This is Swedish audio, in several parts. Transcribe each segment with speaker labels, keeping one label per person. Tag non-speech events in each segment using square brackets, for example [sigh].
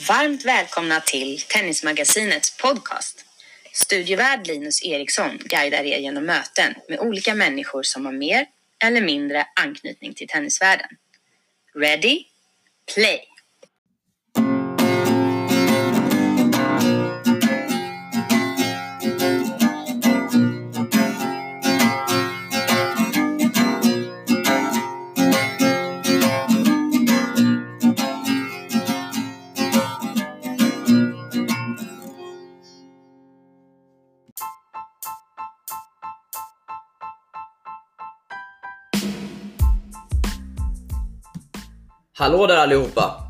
Speaker 1: Varmt välkomna till Tennismagasinets podcast. Studievärd Linus Eriksson guidar er genom möten med olika människor som har mer eller mindre anknytning till tennisvärlden. Ready? Play!
Speaker 2: Hallå där allihopa!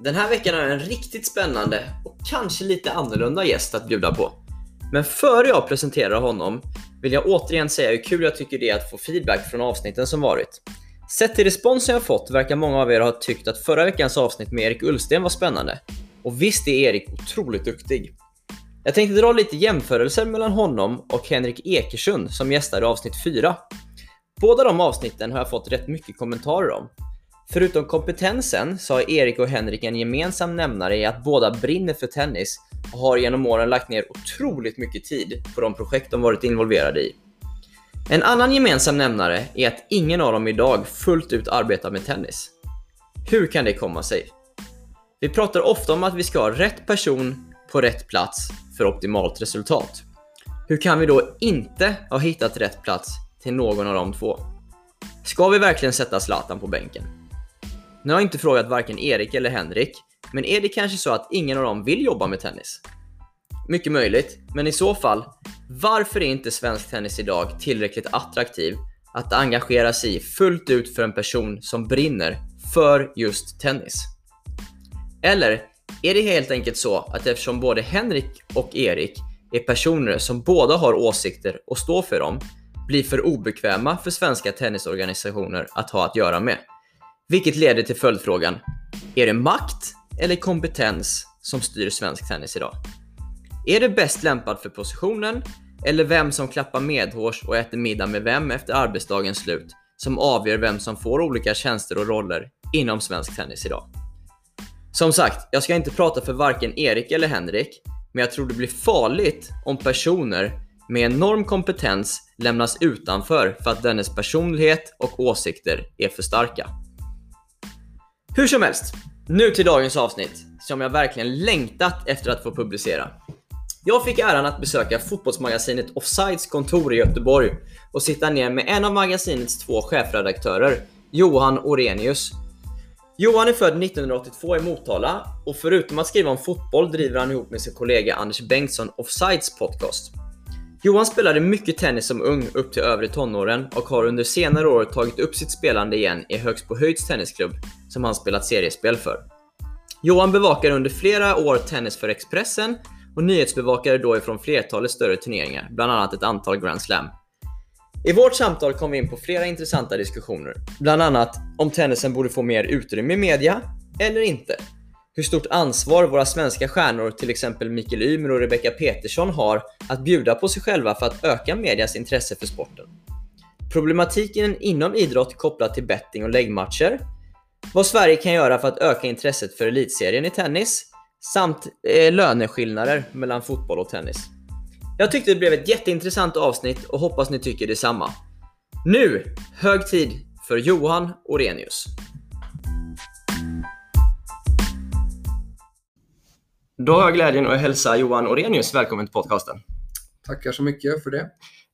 Speaker 2: Den här veckan har jag en riktigt spännande och kanske lite annorlunda gäst att bjuda på. Men före jag presenterar honom vill jag återigen säga hur kul jag tycker det är att få feedback från avsnitten som varit. Sett till responsen jag fått verkar många av er ha tyckt att förra veckans avsnitt med Erik Ullsten var spännande. Och visst är Erik otroligt duktig. Jag tänkte dra lite jämförelser mellan honom och Henrik Ekersund som gästade avsnitt 4. Båda de avsnitten har jag fått rätt mycket kommentarer om. Förutom kompetensen så har Erik och Henrik en gemensam nämnare i att båda brinner för tennis och har genom åren lagt ner otroligt mycket tid på de projekt de varit involverade i. En annan gemensam nämnare är att ingen av dem idag fullt ut arbetar med tennis. Hur kan det komma sig? Vi pratar ofta om att vi ska ha rätt person på rätt plats för optimalt resultat. Hur kan vi då inte ha hittat rätt plats till någon av de två? Ska vi verkligen sätta Zlatan på bänken? Nu har jag inte frågat varken Erik eller Henrik, men är det kanske så att ingen av dem vill jobba med tennis? Mycket möjligt, men i så fall, varför är inte svensk tennis idag tillräckligt attraktiv att engagera sig i fullt ut för en person som brinner för just tennis? Eller är det helt enkelt så att eftersom både Henrik och Erik är personer som båda har åsikter och står för dem, blir för obekväma för svenska tennisorganisationer att ha att göra med? Vilket leder till följdfrågan, är det makt eller kompetens som styr svensk tennis idag? Är det bäst lämpad för positionen eller vem som klappar medhårs och äter middag med vem efter arbetsdagens slut som avgör vem som får olika tjänster och roller inom svensk tennis idag? Som sagt, jag ska inte prata för varken Erik eller Henrik, men jag tror det blir farligt om personer med enorm kompetens lämnas utanför för att dennes personlighet och åsikter är för starka. Hur som helst, nu till dagens avsnitt som jag verkligen längtat efter att få publicera. Jag fick äran att besöka fotbollsmagasinet Offsides kontor i Göteborg och sitta ner med en av magasinets två chefredaktörer, Johan Orenius. Johan är född 1982 i Motala och förutom att skriva om fotboll driver han ihop med sin kollega Anders Bengtsson Offsides podcast. Johan spelade mycket tennis som ung upp till övre tonåren och har under senare år tagit upp sitt spelande igen i Högsbo Höjds tennisklubb som han spelat seriespel för. Johan bevakade under flera år tennis för Expressen och nyhetsbevakade då ifrån flertalet större turneringar, bland annat ett antal Grand Slam. I vårt samtal kom vi in på flera intressanta diskussioner, bland annat om tennisen borde få mer utrymme i media, eller inte. Hur stort ansvar våra svenska stjärnor, till exempel Mikael Ymer och Rebecca Petersson, har att bjuda på sig själva för att öka medias intresse för sporten. Problematiken inom idrott kopplat till betting och läggmatcher, vad Sverige kan göra för att öka intresset för elitserien i tennis, samt eh, löneskillnader mellan fotboll och tennis. Jag tyckte det blev ett jätteintressant avsnitt och hoppas ni tycker detsamma. Nu, hög tid för Johan Orenius. Då har jag glädjen att hälsa Johan Orenius välkommen till podcasten.
Speaker 3: Tackar så mycket för det.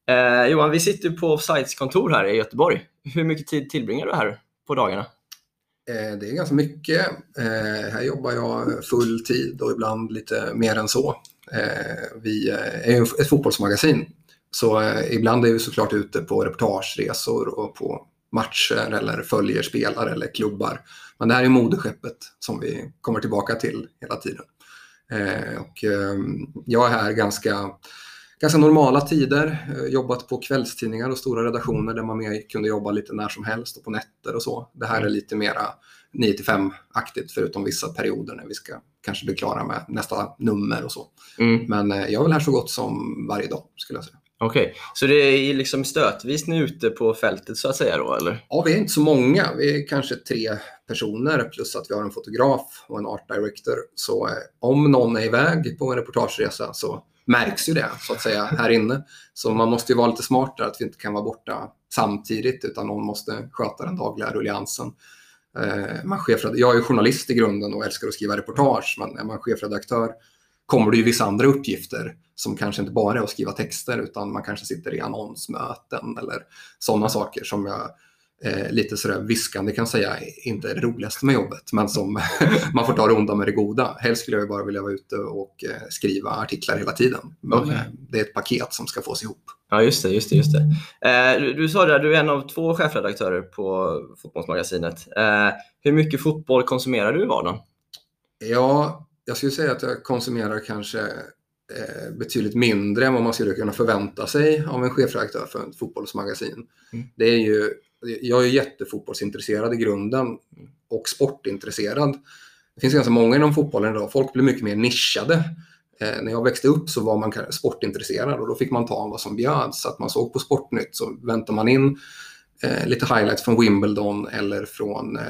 Speaker 2: Eh, Johan, vi sitter på Offsides kontor här i Göteborg. Hur mycket tid tillbringar du här på dagarna?
Speaker 3: Eh, det är ganska mycket. Eh, här jobbar jag full tid och ibland lite mer än så. Eh, vi är ju ett fotbollsmagasin, så eh, ibland är vi såklart ute på reportageresor och på matcher eller följer spelare eller klubbar. Men det här är moderskeppet som vi kommer tillbaka till hela tiden. Eh, och ehm, jag är här ganska, ganska normala tider, eh, jobbat på kvällstidningar och stora redaktioner där man mer kunde jobba lite när som helst och på nätter och så. Det här är mm. lite mera 9 5-aktigt förutom vissa perioder när vi ska kanske bli klara med nästa nummer och så. Mm. Men eh, jag är väl här så gott som varje dag skulle jag säga.
Speaker 2: Okej, okay. så det är liksom stötvis ni ute på fältet så att säga då eller?
Speaker 3: Ja, vi är inte så många. Vi är kanske tre personer plus att vi har en fotograf och en art director. Så eh, om någon är iväg på en reportageresa så märks ju det så att säga här inne. Så man måste ju vara lite smartare att vi inte kan vara borta samtidigt utan någon måste sköta den dagliga rulliansen. Eh, man man jag är journalist i grunden och älskar att skriva reportage men är man chefredaktör kommer det ju vissa andra uppgifter som kanske inte bara är att skriva texter utan man kanske sitter i annonsmöten eller sådana saker som jag eh, lite sådär viskande kan säga inte är det roligaste med jobbet men som [laughs] man får ta det onda med det goda. Helst skulle jag bara vilja vara ute och eh, skriva artiklar hela tiden. Men okay. Eh, det är ett paket som ska fås ihop.
Speaker 2: Ja, just det. Just det, just det. Eh, du, du sa det, du är en av två chefredaktörer på Fotbollsmagasinet. Eh, hur mycket fotboll konsumerar du i vardagen?
Speaker 3: Ja, jag skulle säga att jag konsumerar kanske eh, betydligt mindre än vad man skulle kunna förvänta sig av en chefredaktör för ett fotbollsmagasin. Mm. Det är ju, jag är jättefotbollsintresserad i grunden och sportintresserad. Det finns ganska många inom fotbollen idag. Folk blir mycket mer nischade. Eh, när jag växte upp så var man sportintresserad och då fick man ta vad som bjöds. Så att man såg på Sportnytt så väntade man in eh, lite highlights från Wimbledon eller från eh,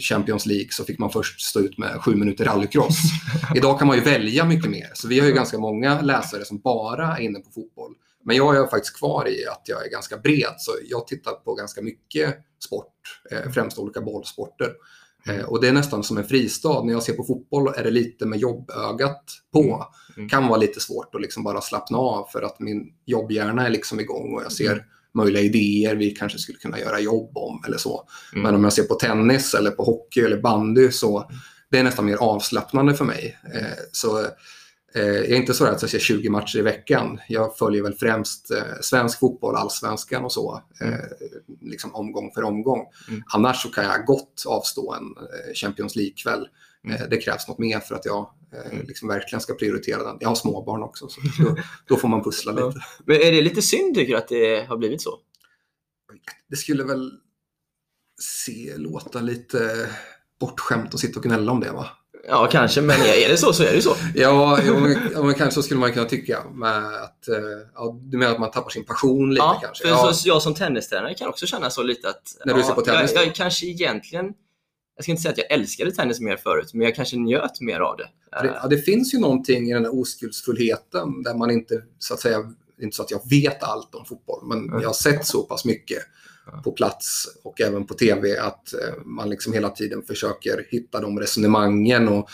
Speaker 3: Champions League så fick man först stå ut med sju minuter rallycross. [laughs] Idag kan man ju välja mycket mer. Så vi har ju ganska många läsare som bara är inne på fotboll. Men jag är faktiskt kvar i att jag är ganska bred, så jag tittar på ganska mycket sport, eh, främst olika bollsporter. Eh, och det är nästan som en fristad. När jag ser på fotboll är det lite med jobbögat på. Mm. mm. Kan vara lite svårt att liksom bara slappna av för att min jobbhjärna är liksom igång och jag ser mm möjliga idéer vi kanske skulle kunna göra jobb om eller så. Mm. Men om jag ser på tennis eller på hockey eller bandy så det är nästan mer avslappnande för mig. Eh, så jag är inte så att jag ser 20 matcher i veckan. Jag följer väl främst eh, svensk fotboll, allsvenskan och så, mm. liksom omgång för omgång. Mm. Annars så kan jag gott avstå en Champions League-kväll. Mm. Det krävs något mer för att jag mm. liksom verkligen ska prioritera den. Jag har småbarn också, så [laughs] då, då får man pussla lite.
Speaker 2: Men är det lite synd tycker du att det har blivit så?
Speaker 3: Det skulle väl se, låta lite bortskämt att sitta och gnälla om det va?
Speaker 2: Ja, kanske, men är det så så är det så.
Speaker 3: ja, ja men, kanske så skulle man kunna tycka. Med att, eh, ja, du menar att man tappar sin passion lite
Speaker 2: ja,
Speaker 3: kanske?
Speaker 2: För ja, för jag som tennistränare kan också känna så lite att...
Speaker 3: När du ser på tennis?
Speaker 2: Jag, jag kanske egentligen jag ska inte säga att jag älskade tennis mer förut, men jag kanske njöt mer av det.
Speaker 3: Ja, det finns ju någonting i den här oskuldsfullheten där man inte, så att säga, inte så att jag vet allt om fotboll, men mm. jag har sett så pass mycket på plats och även på tv att eh, man liksom hela tiden försöker hitta de resonemangen och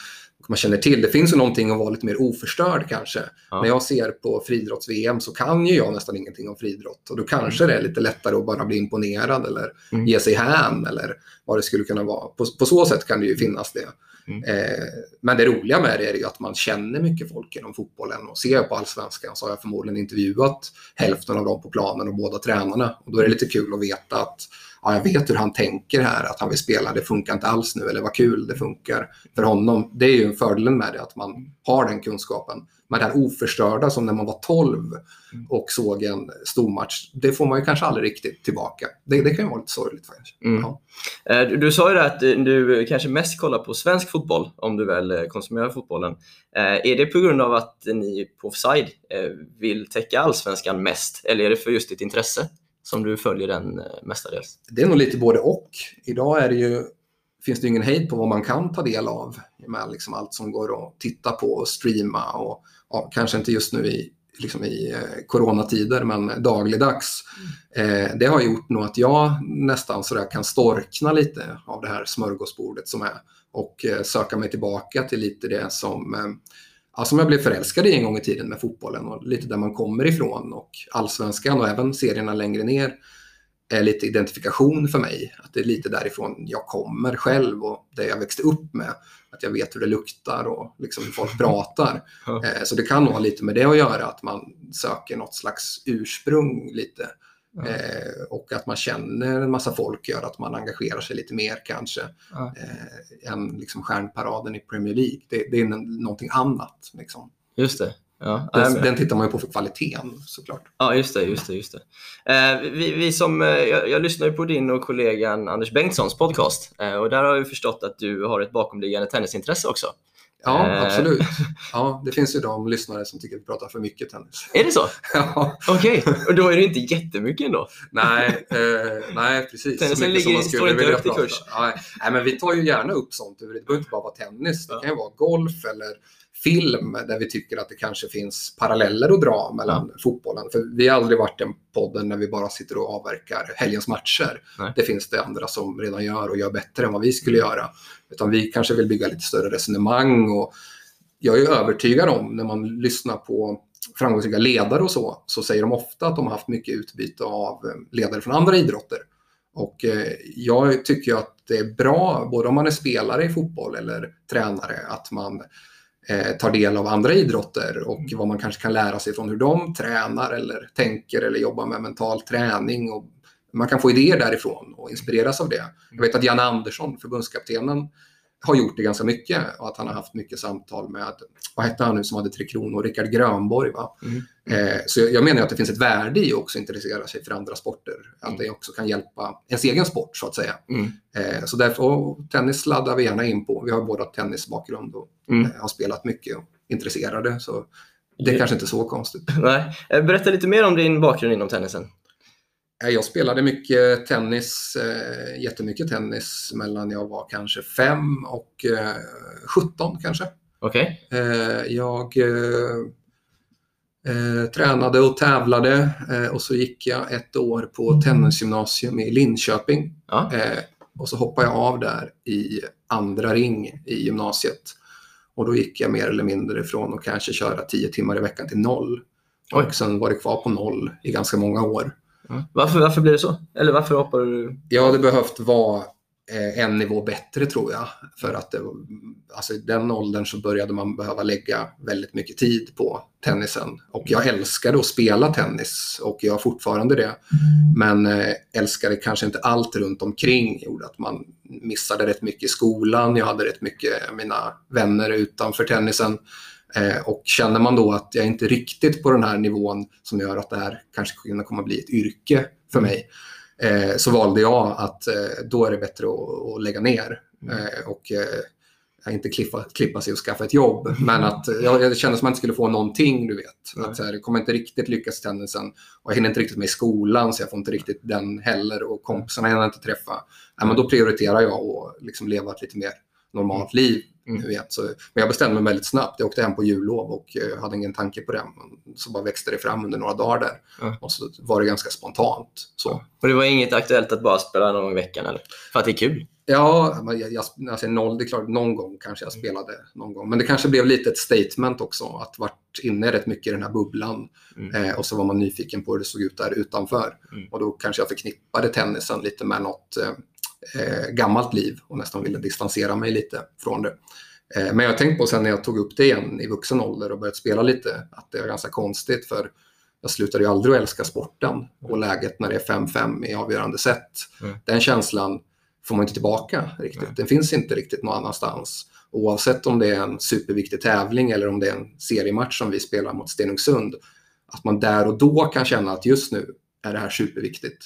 Speaker 3: man känner till. Det finns ju någonting att vara lite mer oförstörd kanske. Ja. När jag ser på friidrotts-VM så kan ju jag nästan ingenting om friidrott och då kanske mm. det är lite lättare att bara bli imponerad eller mm. ge sig hän eller vad det skulle kunna vara. På, på så sätt kan det ju finnas det. Mm. Eh, men det roliga med det är ju att man känner mycket folk inom fotbollen och ser jag på allsvenskan så har jag förmodligen intervjuat hälften av dem på planen och båda tränarna. Och då är det lite kul att veta att ja, jag vet hur han tänker här, att han vill spela, det funkar inte alls nu, eller vad kul det funkar för honom. Det är ju fördelen med det, att man har den kunskapen. Men det här oförstörda som när man var 12 och såg en stormatch, det får man ju kanske aldrig riktigt tillbaka. Det, det kan ju vara lite sorgligt faktiskt. Mm. Ja.
Speaker 2: Eh, du, du sa ju att du kanske mest kollar på svensk fotboll om du väl eh, konsumerar fotbollen. Eh, är det på grund av att ni på Offside vill täcka allsvenskan mest eller är det för just ditt intresse? Som du följer den eh, mestadels?
Speaker 3: Det är nog lite både och. Idag är det ju, finns det ingen hejd på vad man kan ta del av med liksom allt som går att titta på och streama och ja, kanske inte just nu i, liksom i eh, coronatider men dagligdags. Mm. Eh, det har gjort nog att jag nästan sådär kan storkna lite av det här smörgåsbordet som är och eh, söka mig tillbaka till lite det som eh, ja, som jag blev förälskad i en gång i tiden med fotbollen och lite där man kommer ifrån och allsvenskan och även serierna längre ner är lite identifikation för mig. Att det är lite därifrån jag kommer själv och det jag växte upp med. Att jag vet hur det luktar och liksom hur folk pratar. [laughs] Eh, så det kan nog ha lite med det att göra, att man söker något slags ursprung lite. Ja. Eh, och att man känner en massa folk gör att man engagerar sig lite mer kanske ja. eh, än liksom stjärnparaden i Premier League. Det, det är någonting annat. Liksom.
Speaker 2: Just det. Ja,
Speaker 3: Den, den tittar man ju på för kvaliteten såklart.
Speaker 2: Ja, just det. Just det, just det. Eh, vi, vi som, eh, jag, jag lyssnar ju på din och kollegan Anders Bengtssons podcast eh, och där har jag förstått att du har ett bakomliggande tennisintresse också.
Speaker 3: Ja,
Speaker 2: Eh.
Speaker 3: absolut. [laughs] Ja, det finns ju de lyssnare som tycker att vi pratar för mycket tennis.
Speaker 2: Är det så? [laughs]
Speaker 3: Ja,
Speaker 2: Okej, och då är det inte jättemycket ändå.
Speaker 3: nej, eh, nej, precis.
Speaker 2: Tennisen
Speaker 3: som
Speaker 2: ligger-
Speaker 3: man
Speaker 2: står inte högt i kurs.
Speaker 3: Nej, nej, men vi tar ju gärna upp sånt. Det behöver inte bara vara tennis. Det
Speaker 2: Ja.
Speaker 3: kan ju vara golf eller film där vi tycker att det kanske finns paralleller att dra mellan fotbollen. För vi har aldrig varit den podden när vi bara sitter och avverkar helgens matcher.
Speaker 2: Nej.
Speaker 3: Det finns det andra som redan gör och gör bättre än vad vi skulle göra. Utan vi kanske vill bygga lite större resonemang och jag är övertygad om när man lyssnar på framgångsrika ledare och så, så säger de ofta att de har haft mycket utbyte av eh, ledare från andra idrotter. Och eh, jag tycker att det är bra, både om man är spelare i fotboll eller tränare, att man eh, tar del av andra idrotter och vad man kanske kan lära sig från hur de tränar eller tänker eller jobbar med mental träning. Och man kan få idéer därifrån och inspireras av det. Jag vet att Jan Andersson, förbundskaptenen, har gjort det ganska mycket och att han har haft mycket samtal med, vad hette han nu som hade Tre Kronor, Rickard Grönborg va?
Speaker 2: Mm.
Speaker 3: Eh, så jag, menar att det finns ett värde i att också intressera sig för andra sporter. Att
Speaker 2: Mm.
Speaker 3: det också kan hjälpa ens egen sport så att säga.
Speaker 2: Mm.
Speaker 3: Eh, så därför, och tennis laddar vi gärna in på. Vi har båda tennisbakgrund och
Speaker 2: Mm.
Speaker 3: eh, har spelat mycket och intresserade. Så det är kanske inte så konstigt. [laughs]
Speaker 2: Nej. Eh, Berätta lite mer om din bakgrund inom tennisen.
Speaker 3: Eh, Jag spelade mycket tennis, eh, jättemycket tennis mellan jag var kanske fem och eh, 17 kanske.
Speaker 2: Okej.
Speaker 3: Jag eh, eh, tränade och tävlade och så gick jag ett år på tennisgymnasium i Linköping.
Speaker 2: Ja.
Speaker 3: Och så hoppade jag av där i andra ring i gymnasiet. Och då gick jag mer eller mindre från att kanske köra 10 timmar i veckan till noll.
Speaker 2: Oj.
Speaker 3: Och sen var det kvar på noll i ganska många år.
Speaker 2: Ja. Varför, varför blir det så? Eller varför hoppar du?
Speaker 3: Jag hade behövt vara eh, en nivå bättre tror jag. För att det, alltså, i den åldern så började man behöva lägga väldigt mycket tid på tennisen. Och jag älskade att spela tennis och jag har fortfarande det. Men eh, älskade kanske inte allt runt omkring. gjorde att man missade rätt mycket i skolan. Jag hade rätt mycket mina vänner utanför tennisen. Eh, och känner man då att jag inte riktigt på den här nivån som gör att det här kanske kunde komma bli ett yrke för mig. Eh, så valde jag att eh, då är det bättre att, att lägga ner. Eh, och inte klippa, klippa sig och skaffa ett jobb. Men att eh, jag, jag kände som att man inte skulle få någonting, du vet. Att här, jag kommer inte riktigt lyckas i tennisen. Och jag hinner inte riktigt med i skolan, så jag får inte riktigt den heller. Och kompisarna hinner jag inte träffa. Nej, men då prioriterar jag att liksom leva ett lite mer normalt liv.
Speaker 2: Mm.
Speaker 3: Vet. Så, men jag bestämde mig väldigt snabbt. Jag åkte hem på jullov och eh, hade ingen tanke på det. Men Så bara växte det fram under några dagar där.
Speaker 2: Ja.
Speaker 3: Och så var det ganska spontant. Så.
Speaker 2: Och det var inget aktuellt att bara spela någon gång i veckan eller? För att det är kul?
Speaker 3: Ja, jag, jag, när jag säger noll, det är klart någon gång kanske jag spelade någon gång. Men det kanske blev lite ett statement också, att varit inne rätt mycket i den här bubblan.
Speaker 2: Mm.
Speaker 3: Eh, och så var man nyfiken på hur det såg ut där utanför.
Speaker 2: Mm.
Speaker 3: Och då kanske jag förknippade tennisen lite med något eh, eh, gammalt liv och nästan ville distansera mig lite från det. Eh, men jag har tänkt på sen när jag tog upp det igen i vuxen ålder och börjat spela lite, att det är ganska konstigt för jag slutade ju aldrig att älska sporten och läget när det är 5-5 i avgörande set.
Speaker 2: Mm.
Speaker 3: Den känslan får man inte tillbaka riktigt.
Speaker 2: Nej.
Speaker 3: Den finns inte riktigt någon annanstans. Oavsett om det är en superviktig tävling eller om det är en seriematch som vi spelar mot Stenungsund. Att man där och då kan känna att just nu är det här superviktigt.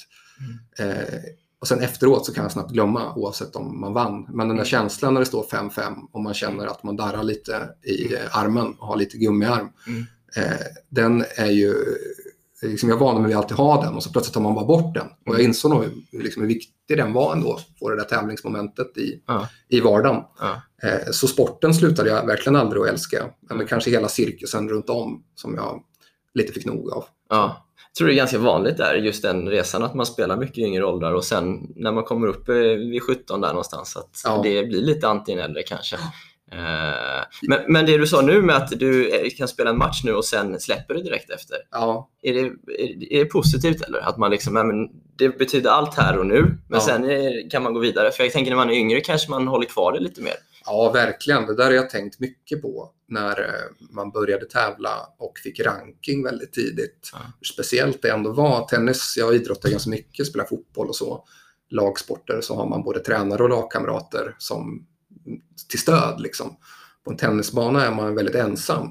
Speaker 3: Eh, och sen efteråt så kan jag snabbt glömma oavsett om man vann. Men den där
Speaker 2: Mm.
Speaker 3: känslan när det står 5-5 och man känner att man darrar lite i eh, armen och har lite gummiarm.
Speaker 2: Mm.
Speaker 3: Eh, den är ju, liksom jag vande mig vid att alltid ha den och så plötsligt tar man bara bort den. Och jag insåg nog hur, liksom, hur viktig den var ändå, få det där tävlingsmomentet i,
Speaker 2: Ja.
Speaker 3: i vardagen.
Speaker 2: Ja.
Speaker 3: Eh, så sporten slutade jag verkligen aldrig att älska. Men kanske hela cirkusen runt om som jag lite fick nog av.
Speaker 2: Tror det är ganska vanligt där, just den resan, att man spelar mycket yngre åldrar och sen när man kommer upp eh, vid 17 där någonstans, att
Speaker 3: Ja.
Speaker 2: det blir lite antingen eller kanske. Eh, Men, men det du sa nu med att du eh, kan spela en match nu och sen släpper det direkt efter.
Speaker 3: Ja,
Speaker 2: Är det, är, det positivt eller? Att man liksom, men det betyder allt här och nu, men
Speaker 3: Ja.
Speaker 2: sen kan man gå vidare. För jag tänker när man är yngre kanske man håller kvar det lite mer.
Speaker 3: Ja, verkligen. Det där har jag tänkt mycket på när eh, man började tävla och fick ranking väldigt tidigt.
Speaker 2: Ja.
Speaker 3: Speciellt det ändå var. Tennis, jag idrottar ganska mycket, spelar fotboll och så. Lagsporter så har man både tränare och lagkamrater som till stöd. Liksom. På en tennisbana är man väldigt ensam.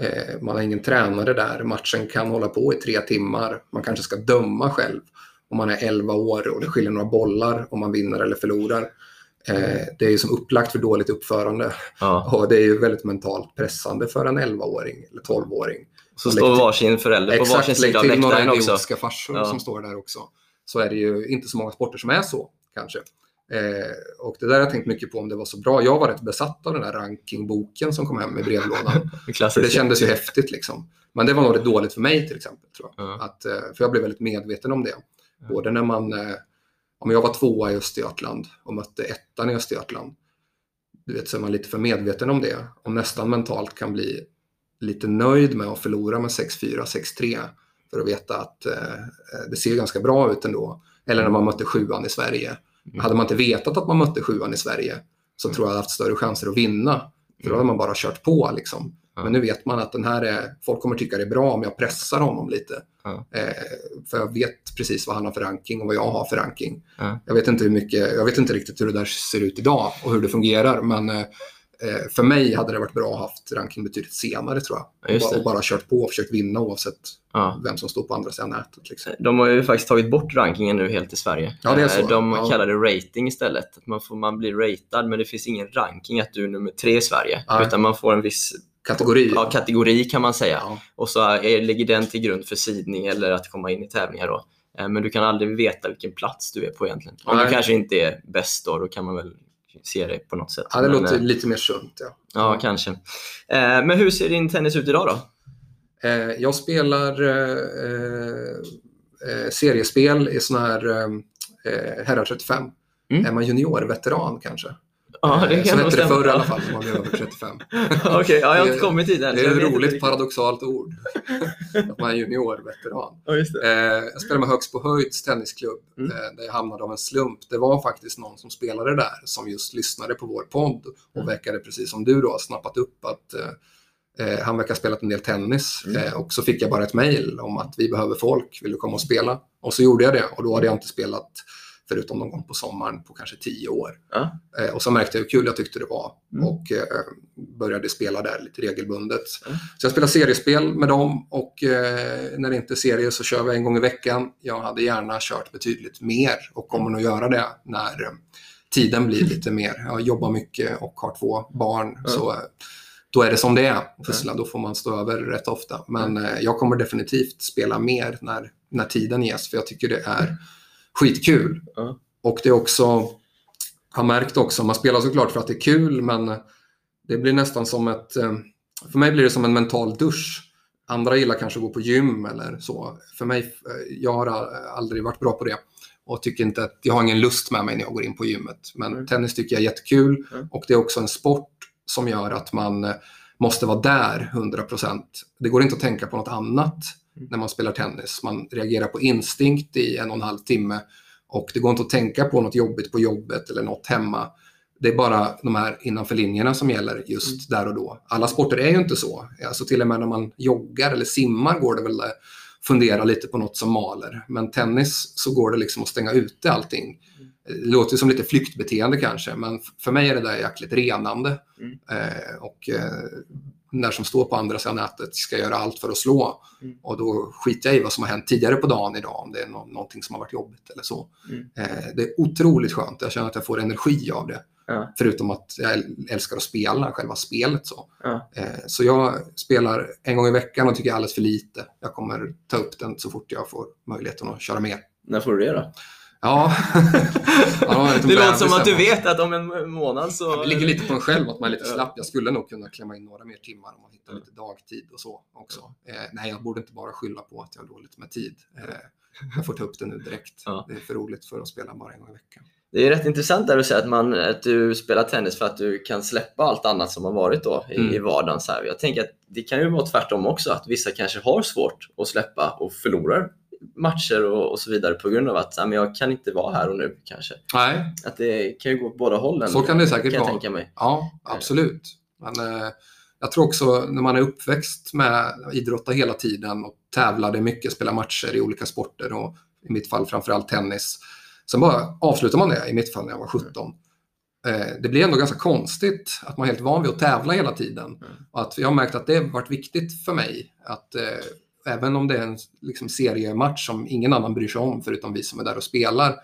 Speaker 3: Eh, man har ingen tränare där. Matchen kan hålla på i tre timmar. Man kanske ska döma själv om man är 11 år och det skiljer några bollar om man vinner eller förlorar. Eh, det är ju som upplagt för dåligt uppförande
Speaker 2: Ja. [laughs]
Speaker 3: och det är ju väldigt mentalt pressande för en 11-åring eller 12-åring.
Speaker 2: Så står varsin förälder på varsin
Speaker 3: Exakt,
Speaker 2: sida av
Speaker 3: några
Speaker 2: läktaren också.
Speaker 3: idiotiska farsor
Speaker 2: Ja.
Speaker 3: som står där också. Så är det ju inte så många sporter som är så, kanske. Eh, och det där har jag tänkt mycket på om det var så bra. Jag var rätt besatt av den där rankingboken som kom hem i brevlådan. [laughs] Det kändes ju häftigt liksom. Men det var nog rätt dåligt för mig till exempel. Tror jag.
Speaker 2: Ja.
Speaker 3: Att, eh, för jag blev väldigt medveten om det. Både när man, eh, om jag var tvåa i Östergötland och mötte ettan i Östergötland. Du vet, så är man lite för medveten om det. Och nästan mentalt kan bli lite nöjd med att förlora med 6-4, 6-3. För att veta att eh, det ser ganska bra ut ändå. Eller när man mötte sjuan i Sverige.
Speaker 2: Mm.
Speaker 3: Hade man inte vetat att man mötte sjuan i Sverige så tror jag att haft större chanser att vinna. För då hade man bara kört på liksom.
Speaker 2: Ja.
Speaker 3: Men nu vet man att den här är, folk kommer tycka det är bra om jag pressar honom lite.
Speaker 2: Ja.
Speaker 3: Eh, för jag vet precis vad han har för ranking och vad jag har för ranking.
Speaker 2: Ja.
Speaker 3: Jag, vet inte hur mycket, jag vet inte riktigt hur det där ser ut idag och hur det fungerar. Men eh, eh, för mig hade det varit bra att ha haft ranking betydligt senare tror jag. Och, och bara kört på och försökt vinna oavsett vem som står på andra sidan nätet. Liksom.
Speaker 2: De har ju faktiskt tagit bort rankingen nu helt i Sverige.
Speaker 3: Ja, det är så.
Speaker 2: Eh, De kallar det rating istället. Att Man, får, man blir ratad, men det finns ingen ranking att du är nummer tre i Sverige. Utan man får en viss
Speaker 3: Kategori.
Speaker 2: ja, kategori kan man säga.
Speaker 3: Ja.
Speaker 2: Och så är, ligger den till grund för sidning eller att komma in i tävlingar. Då. Eh, Men du kan aldrig veta vilken plats du är på egentligen. Om
Speaker 3: Nej.
Speaker 2: du kanske inte är bäst då, då kan man väl se det på något sätt.
Speaker 3: Ja, det
Speaker 2: Men,
Speaker 3: låter
Speaker 2: eh,
Speaker 3: lite mer sunt. Ja.
Speaker 2: Ja, kanske. Eh, Men hur ser din tennis ut idag då?
Speaker 3: Eh, jag spelar eh, eh, seriespel i sån här eh, herrar 35.
Speaker 2: Mm.
Speaker 3: Är man juniorveteran kanske?
Speaker 2: Ja, det
Speaker 3: Eh,
Speaker 2: kan nog
Speaker 3: hette det förr i alla fall, när man blev över 35.
Speaker 2: Okej, ja, jag har inte kommit dit än.
Speaker 3: Det är ett roligt paradoxalt ord. att [laughs] man är juniorveteran.
Speaker 2: Ja, just det.
Speaker 3: Eh, jag spelade med Högst på Höjds tennisklubb
Speaker 2: Mm.
Speaker 3: eh, där jag hamnade av en slump. Det var faktiskt någon som spelade där som just lyssnade på vår podd och
Speaker 2: Mm.
Speaker 3: verkade precis som du då ha snappat upp att eh, han verkar ha spelat en del tennis.
Speaker 2: Mm.
Speaker 3: Eh, och så fick jag bara ett mejl om att vi behöver folk, vill du komma och spela? Och så gjorde jag det och då hade jag inte spelat förutom någon gång på sommaren på kanske tio år.
Speaker 2: Ja.
Speaker 3: Eh, och så märkte jag hur kul jag tyckte det var
Speaker 2: Mm.
Speaker 3: och eh, började spela där lite regelbundet.
Speaker 2: Mm.
Speaker 3: Så jag spelar seriespel med dem och eh, när det inte är serie så kör vi en gång i veckan. Jag hade gärna kört betydligt mer och kommer nog göra det när tiden blir lite mer. Jag jobbar mycket och har två barn. Så eh, då är det som det är. Pussla, Då får man stå över rätt ofta. Men eh, jag kommer definitivt spela mer när, när tiden ges för jag tycker det är skitkul.
Speaker 2: Ja.
Speaker 3: Och det är också, har märkt också, man spelar såklart för att det är kul men det blir nästan som ett, eh, för mig blir det som en mental dusch. Andra gillar kanske att gå på gym eller så. För mig, eh, jag har aldrig varit bra på det. Och tycker inte att, jag har ingen lust med mig när jag går in på gymmet. Men
Speaker 2: Mm.
Speaker 3: tennis tycker jag är jättekul.
Speaker 2: Mm.
Speaker 3: Och det är också en sport som gör att man eh, måste vara där 100%. Det går inte att tänka på något annat
Speaker 2: Mm.
Speaker 3: När man spelar tennis. Man reagerar på instinkt i en och en halv timme. Och det går inte att tänka på något jobbigt på jobbet eller något hemma. Det är bara de här innanför linjerna som gäller just där och då. Alla sporter är ju inte så. Alltså till och med när man joggar eller simmar går det väl att fundera lite på något som maler. Men tennis så går det liksom att stänga ute allting. Det låter som lite flyktbeteende kanske, men för mig är det där jäkligt renande.
Speaker 2: Mm.
Speaker 3: Eh, och eh, när som står på andra sidan nätet ska göra allt för att slå.
Speaker 2: Mm.
Speaker 3: Och då skiter jag i vad som har hänt tidigare på dagen idag, om det är nå- någonting som har varit jobbigt eller så.
Speaker 2: Mm.
Speaker 3: Eh, det är otroligt skönt. Jag känner att jag får energi av det.
Speaker 2: Ja.
Speaker 3: Förutom att jag äl- älskar att spela, själva spelet. Så.
Speaker 2: Ja.
Speaker 3: Eh, så jag spelar en gång i veckan och tycker alldeles för lite. Jag kommer ta upp den så fort jag får möjligheten att köra mer.
Speaker 2: När får du det då?
Speaker 3: Ja, [laughs] Ja, det
Speaker 2: låter som att du vet att om en månad så...
Speaker 3: Det ligger lite på en själv att man är lite slapp. Jag skulle nog kunna klämma in några mer timmar om man hittar lite dagtid och så också. Eh, nej, jag borde inte bara skylla på att jag har dåligt med tid. Eh, jag får ta upp det nu direkt. Det är för roligt för att spela bara en gång i veckan.
Speaker 2: Det är rätt intressant där du säger att, man, att du spelar tennis för att du kan släppa allt annat som har varit då i,
Speaker 3: Mm.
Speaker 2: i vardagen. Så här. Jag tänker att det kan ju vara tvärtom också, att vissa kanske har svårt att släppa och förlorar matcher och, och så vidare på grund av att men jag kan inte vara här och nu kanske.
Speaker 3: Nej,
Speaker 2: Att det kan ju gå åt båda hållen.
Speaker 3: så kan det säkert
Speaker 2: kan jag
Speaker 3: vara.
Speaker 2: tänka mig.
Speaker 3: Ja, absolut. Men eh, jag tror också när man är uppväxt med idrotta hela tiden och tävlade mycket, spela matcher i olika sporter och i mitt fall framförallt tennis. Sen bara avslutar man det, i mitt fall när jag var 17. eh, det blir ändå ganska konstigt att man är helt van vid att tävla hela tiden.
Speaker 2: Mm.
Speaker 3: Och att jag har märkt att det har varit viktigt för mig att eh, även om det är en liksom, seriematch som ingen annan bryr sig om förutom vi som är där och spelar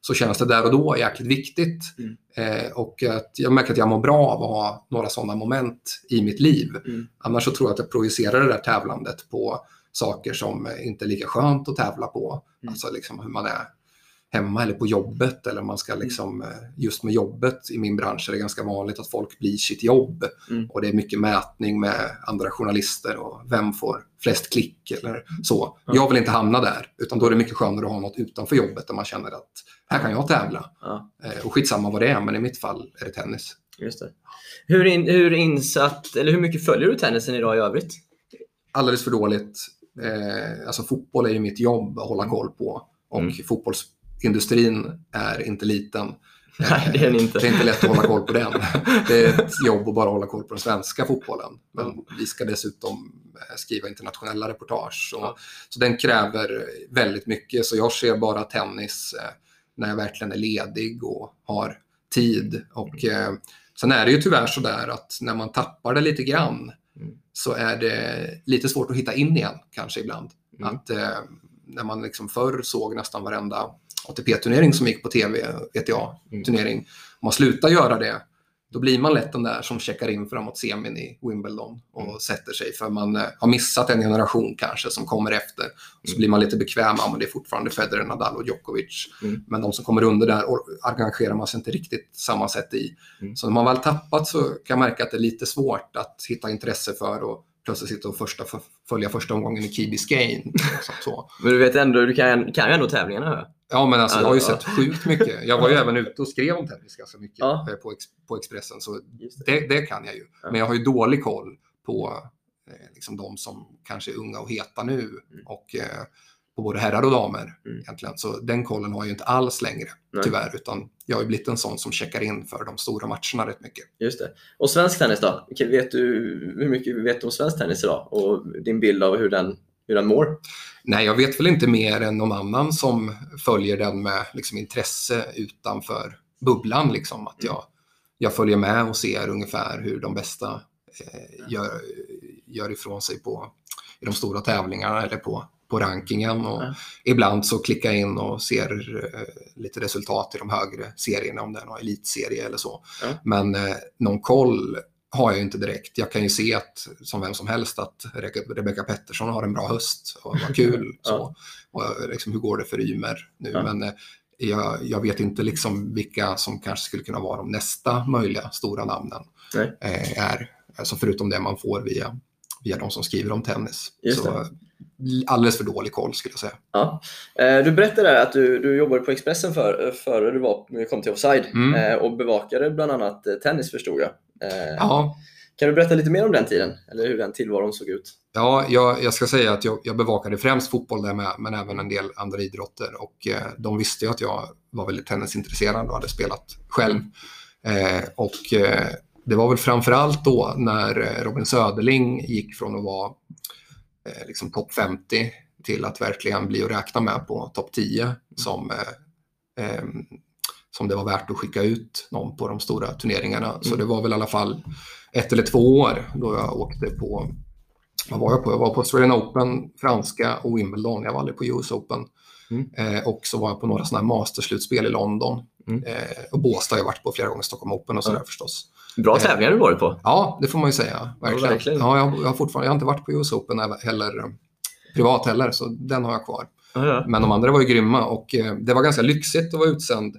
Speaker 3: så känns det där och då jäkligt viktigt.
Speaker 2: Mm.
Speaker 3: Eh, och att jag märker att jag mår bra av att ha några sådana moment i mitt liv.
Speaker 2: Mm.
Speaker 3: Annars så tror jag att jag projicerar det där tävlandet på saker som inte är lika skönt att tävla på.
Speaker 2: Mm.
Speaker 3: Alltså liksom hur man är hemma eller på jobbet eller man ska liksom, eh, just med jobbet i min bransch är det ganska vanligt att folk blir sitt jobb
Speaker 2: Mm.
Speaker 3: och det är mycket mätning med andra journalister och vem får flest klick eller så.
Speaker 2: Ja.
Speaker 3: Jag vill inte hamna där utan då är det mycket skönare att ha något utanför jobbet där man känner att här kan jag tävla.
Speaker 2: Ja,
Speaker 3: Eh, Och skitsamma vad det är men i mitt fall är det tennis.
Speaker 2: just det. Hur, in, hur insatt, eller hur mycket följer du tennisen idag i övrigt?
Speaker 3: Alldeles för dåligt. Eh, alltså fotboll är ju mitt jobb att hålla koll på och
Speaker 2: Mm.
Speaker 3: Fotbollsindustrin är inte liten. [laughs]
Speaker 2: Nej, det är inte.
Speaker 3: Det är inte lätt att hålla koll på den. [laughs] Det är ett jobb att bara hålla koll på den svenska fotbollen. Men
Speaker 2: Mm.
Speaker 3: vi ska dessutom eh, skriva internationella reportage. Och,
Speaker 2: Ja.
Speaker 3: Så den kräver väldigt mycket. Så jag ser bara tennis eh, när jag verkligen är ledig och har tid. Och, eh, sen är det ju tyvärr så där att när man tappar det lite grann
Speaker 2: Mm.
Speaker 3: så är det lite svårt att hitta in igen kanske ibland.
Speaker 2: Mm.
Speaker 3: Att eh, när man liksom förr såg nästan varenda ATP-turnering som gick på tv, VTA-turnering, om man slutar göra det, då blir man lätt den där som checkar in framåt semin i Wimbledon och
Speaker 2: Mm.
Speaker 3: sätter sig för man eh, har missat en generation kanske som kommer efter. Och så
Speaker 2: Mm.
Speaker 3: blir man lite bekväm, men det är fortfarande Federer, Nadal och Djokovic.
Speaker 2: Mm.
Speaker 3: Men de som kommer under där engagerar man sig inte riktigt samma sätt i.
Speaker 2: Mm.
Speaker 3: Så när man väl tappat så kan jag märka att det är lite svårt att hitta intresse för och plötsligt sitta och första, följa första omgången i Key Biscayne. [laughs] så.
Speaker 2: Men du vet ändå, du kan, kan ju ändå tävlingarna.
Speaker 3: Ja, men alltså, jag har ju sett sjukt mycket. Jag var ju även ute och skrev om tennis ganska mycket
Speaker 2: Ja.
Speaker 3: eh, på, Ex- på Expressen, så
Speaker 2: det.
Speaker 3: det, det kan jag ju.
Speaker 2: Ja.
Speaker 3: Men jag har ju dålig koll på eh, liksom de som kanske är unga och heta nu
Speaker 2: Mm.
Speaker 3: och eh, på både herrar och damer
Speaker 2: Mm.
Speaker 3: egentligen. Så den kollen har jag ju inte alls längre,
Speaker 2: Nej.
Speaker 3: tyvärr, utan jag har ju blivit en sån som checkar in för de stora matcherna rätt mycket.
Speaker 2: Just det. Och svensk tennis då? Vet du, hur mycket vet du om svensk tennis idag? Och din bild av hur den, hur den mår?
Speaker 3: Nej, jag vet väl inte mer än någon annan som följer den med liksom, intresse utanför bubblan. Liksom. Att jag, jag följer med och ser ungefär hur de bästa eh, gör, gör ifrån sig på, i de stora tävlingarna eller på, på rankingen. Och
Speaker 2: Ja.
Speaker 3: Ibland så klickar jag in och ser eh, lite resultat i de högre serierna, om det är någon elitserie eller så.
Speaker 2: Ja.
Speaker 3: Men eh, någon koll har jag ju inte direkt. Jag kan ju se att, som vem som helst att Rebe- Rebecca Pettersson har en bra höst och vad kul. [laughs] Så. Och liksom, hur går det för Ymer nu?
Speaker 2: Ja.
Speaker 3: Men eh, jag, jag vet inte liksom vilka som kanske skulle kunna vara de nästa möjliga stora namnen. Eh, är, alltså förutom det man får via, via de som skriver om tennis.
Speaker 2: Just
Speaker 3: så,
Speaker 2: det.
Speaker 3: alldeles för dålig koll skulle jag säga.
Speaker 2: Ja. Eh, Du berättade att du, du jobbade på Expressen för, före du var, kom till Offside
Speaker 3: Mm.
Speaker 2: eh, och bevakade bland annat eh, tennis förstod jag. Eh,
Speaker 3: Ja,
Speaker 2: Kan du berätta lite mer om den tiden? Eller hur den tillvaron såg ut?
Speaker 3: Ja, jag, jag ska säga att jag, jag bevakade främst fotboll där med, men även en del andra idrotter. Och eh, de visste ju att jag var väldigt tennisintresserad och hade spelat själv. Eh, och eh, det var väl framför allt då när eh, Robin Söderling gick från att vara eh, liksom topp 50 till att verkligen bli att räkna med på topp 10 som, eh, som det var värt att skicka ut någon på de stora turneringarna. Så
Speaker 2: Mm.
Speaker 3: det var väl i alla fall ett eller två år då jag åkte på vad var jag på? Jag var på Australian Open, franska och Wimbledon. Jag var aldrig på US Open.
Speaker 2: Mm.
Speaker 3: Eh, och så var jag på några sådana här masterslutspel i London.
Speaker 2: Mm.
Speaker 3: Eh, och Båstad har jag varit på flera gånger, Stockholm Open och sådär
Speaker 2: Ja.
Speaker 3: förstås.
Speaker 2: Bra
Speaker 3: Eh.
Speaker 2: tävlingar du varit på.
Speaker 3: Ja, det får man ju säga. Verkligen. Ja,
Speaker 2: verkligen.
Speaker 3: jag, jag, har fortfarande, jag har inte varit på US Open heller, eh, privat heller, så den har jag kvar.
Speaker 2: Ja, ja.
Speaker 3: Men de andra var ju grymma och eh, det var ganska lyxigt att vara utsänd.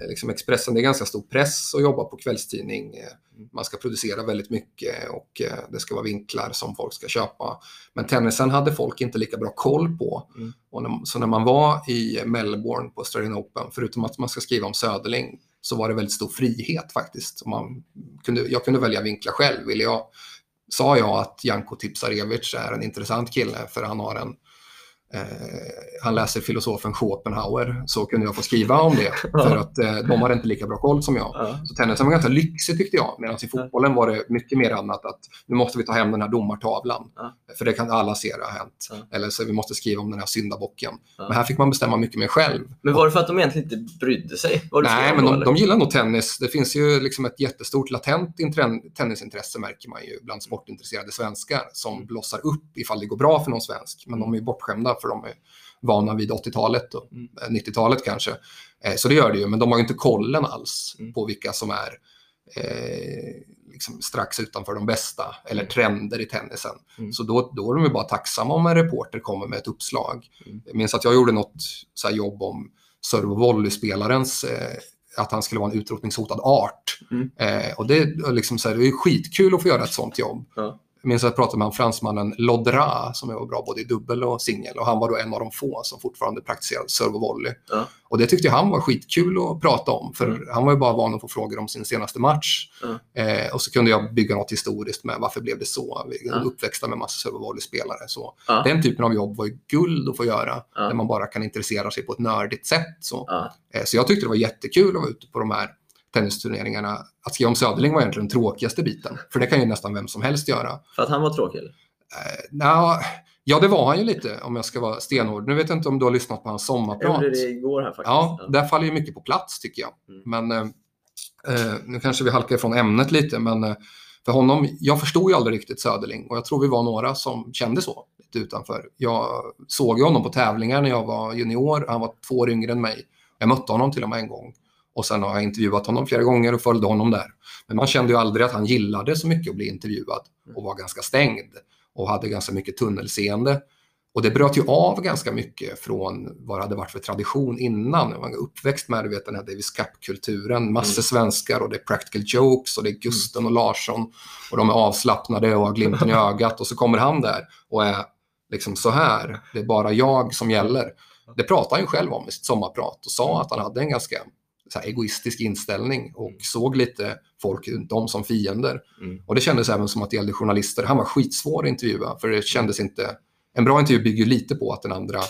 Speaker 3: Eh, liksom Expressen, det är ganska stor press att jobba på kvällstidning. Eh, man ska producera väldigt mycket och eh, det ska vara vinklar som folk ska köpa. Men tennisen hade folk inte lika bra koll på.
Speaker 2: Mm.
Speaker 3: Och när, så när man var i Melbourne på Australian Open, förutom att man ska skriva om Söderling, så var det väldigt stor frihet faktiskt. Man kunde, jag kunde välja vinklar själv. Ville jag, sa jag att Janko Tipsarevic är en intressant kille för han har en han läser filosofen Schopenhauer så kunde jag få skriva om det. [laughs] För att eh, de hade inte lika bra koll som jag.
Speaker 2: Ja.
Speaker 3: Så tennisen var ganska lyxig tyckte jag. Medan i fotbollen var det mycket mer annat att nu måste vi ta hem den här domartavlan.
Speaker 2: Ja.
Speaker 3: För det kan alla se det har hänt.
Speaker 2: Ja.
Speaker 3: Eller så vi måste skriva om den här syndabocken. Men här fick man bestämma mycket mer själv.
Speaker 2: Men var det för att de egentligen inte brydde sig?
Speaker 3: Nej, men de, de gillar nog tennis. Det finns ju liksom ett jättestort latent tennisintresse märker man ju bland sportintresserade svenskar som
Speaker 2: Mm.
Speaker 3: blossar upp ifall det går bra för någon svensk. Men de är bortskämda för de är vana vid 80-talet och
Speaker 2: Mm.
Speaker 3: eh, 90-talet kanske. Eh, Så det gör det ju, men de har ju inte kollen alls
Speaker 2: Mm.
Speaker 3: på vilka som är eh, liksom strax utanför de bästa eller
Speaker 2: Mm.
Speaker 3: trender i tennisen.
Speaker 2: Mm.
Speaker 3: Så då, då är de ju bara tacksamma om en reporter kommer med ett uppslag.
Speaker 2: Mm.
Speaker 3: Jag minns att jag gjorde något så här jobb om serve och volleyspelarens eh, att han skulle vara en utrotningshotad art.
Speaker 2: Mm.
Speaker 3: Eh, och det, är liksom så här, det är skitkul att få göra ett sånt jobb.
Speaker 2: Ja.
Speaker 3: Jag minns att jag pratade med fransmannen Lodra som var bra både i dubbel och singel och han var då en av de få som fortfarande praktiserade serve och volley.
Speaker 2: Ja.
Speaker 3: Och det tyckte han var skitkul att prata om för
Speaker 2: Mm.
Speaker 3: han var ju bara van att få frågor om sin senaste match.
Speaker 2: Ja.
Speaker 3: Eh, och så kunde jag bygga något historiskt med varför blev det så? Vi
Speaker 2: Ja.
Speaker 3: uppväxta med massa serve och volleyspelare. Så
Speaker 2: Ja.
Speaker 3: Den typen av jobb var ju guld att få göra där man bara kan intressera sig på ett nördigt sätt. Så. Eh, Så jag tyckte det var jättekul att vara ute på de här tennisturneringarna. Att skriva om Söderling var egentligen den tråkigaste biten. För det kan ju nästan vem som helst göra.
Speaker 2: För att han var tråkig? Eller?
Speaker 3: Nja, ja, det var han ju lite om jag ska vara stenhård. Nu vet jag inte om du har lyssnat på hans
Speaker 2: Jag
Speaker 3: sommarprat.
Speaker 2: gjorde det igår här faktiskt.
Speaker 3: Ja, där faller ju mycket på plats tycker jag.
Speaker 2: Mm.
Speaker 3: Men eh, nu kanske vi halkar ifrån ämnet lite, men eh, för honom, jag förstod ju aldrig riktigt Söderling och jag tror vi var några som kände så lite utanför. Jag såg ju honom på tävlingar när jag var junior, han var två år yngre än mig. Jag mötte honom till och med en gång. Och sen har jag intervjuat honom flera gånger och följde honom där. Men man kände ju aldrig att han gillade så mycket att bli intervjuad och var ganska stängd och hade ganska mycket tunnelseende. Och det bröt ju av ganska mycket från vad det hade varit för tradition innan. Man var uppväxt med du vet, den här Davis Cup-kulturen, massor
Speaker 2: Mm.
Speaker 3: svenskar och det är practical jokes och det är Gusten och Larsson och de är avslappnade och har glimten i [laughs] ögat och så kommer han där och är liksom så här, det är bara jag som gäller. Det pratade han ju själv om i sitt sommarprat och sa att han hade en ganska så egoistisk inställning och såg lite folk runt om som fiender.
Speaker 2: Mm.
Speaker 3: Och det kändes även som att det gällde journalister. Han var skitsvår att intervjua för det kändes inte... En bra intervju bygger lite på att den andra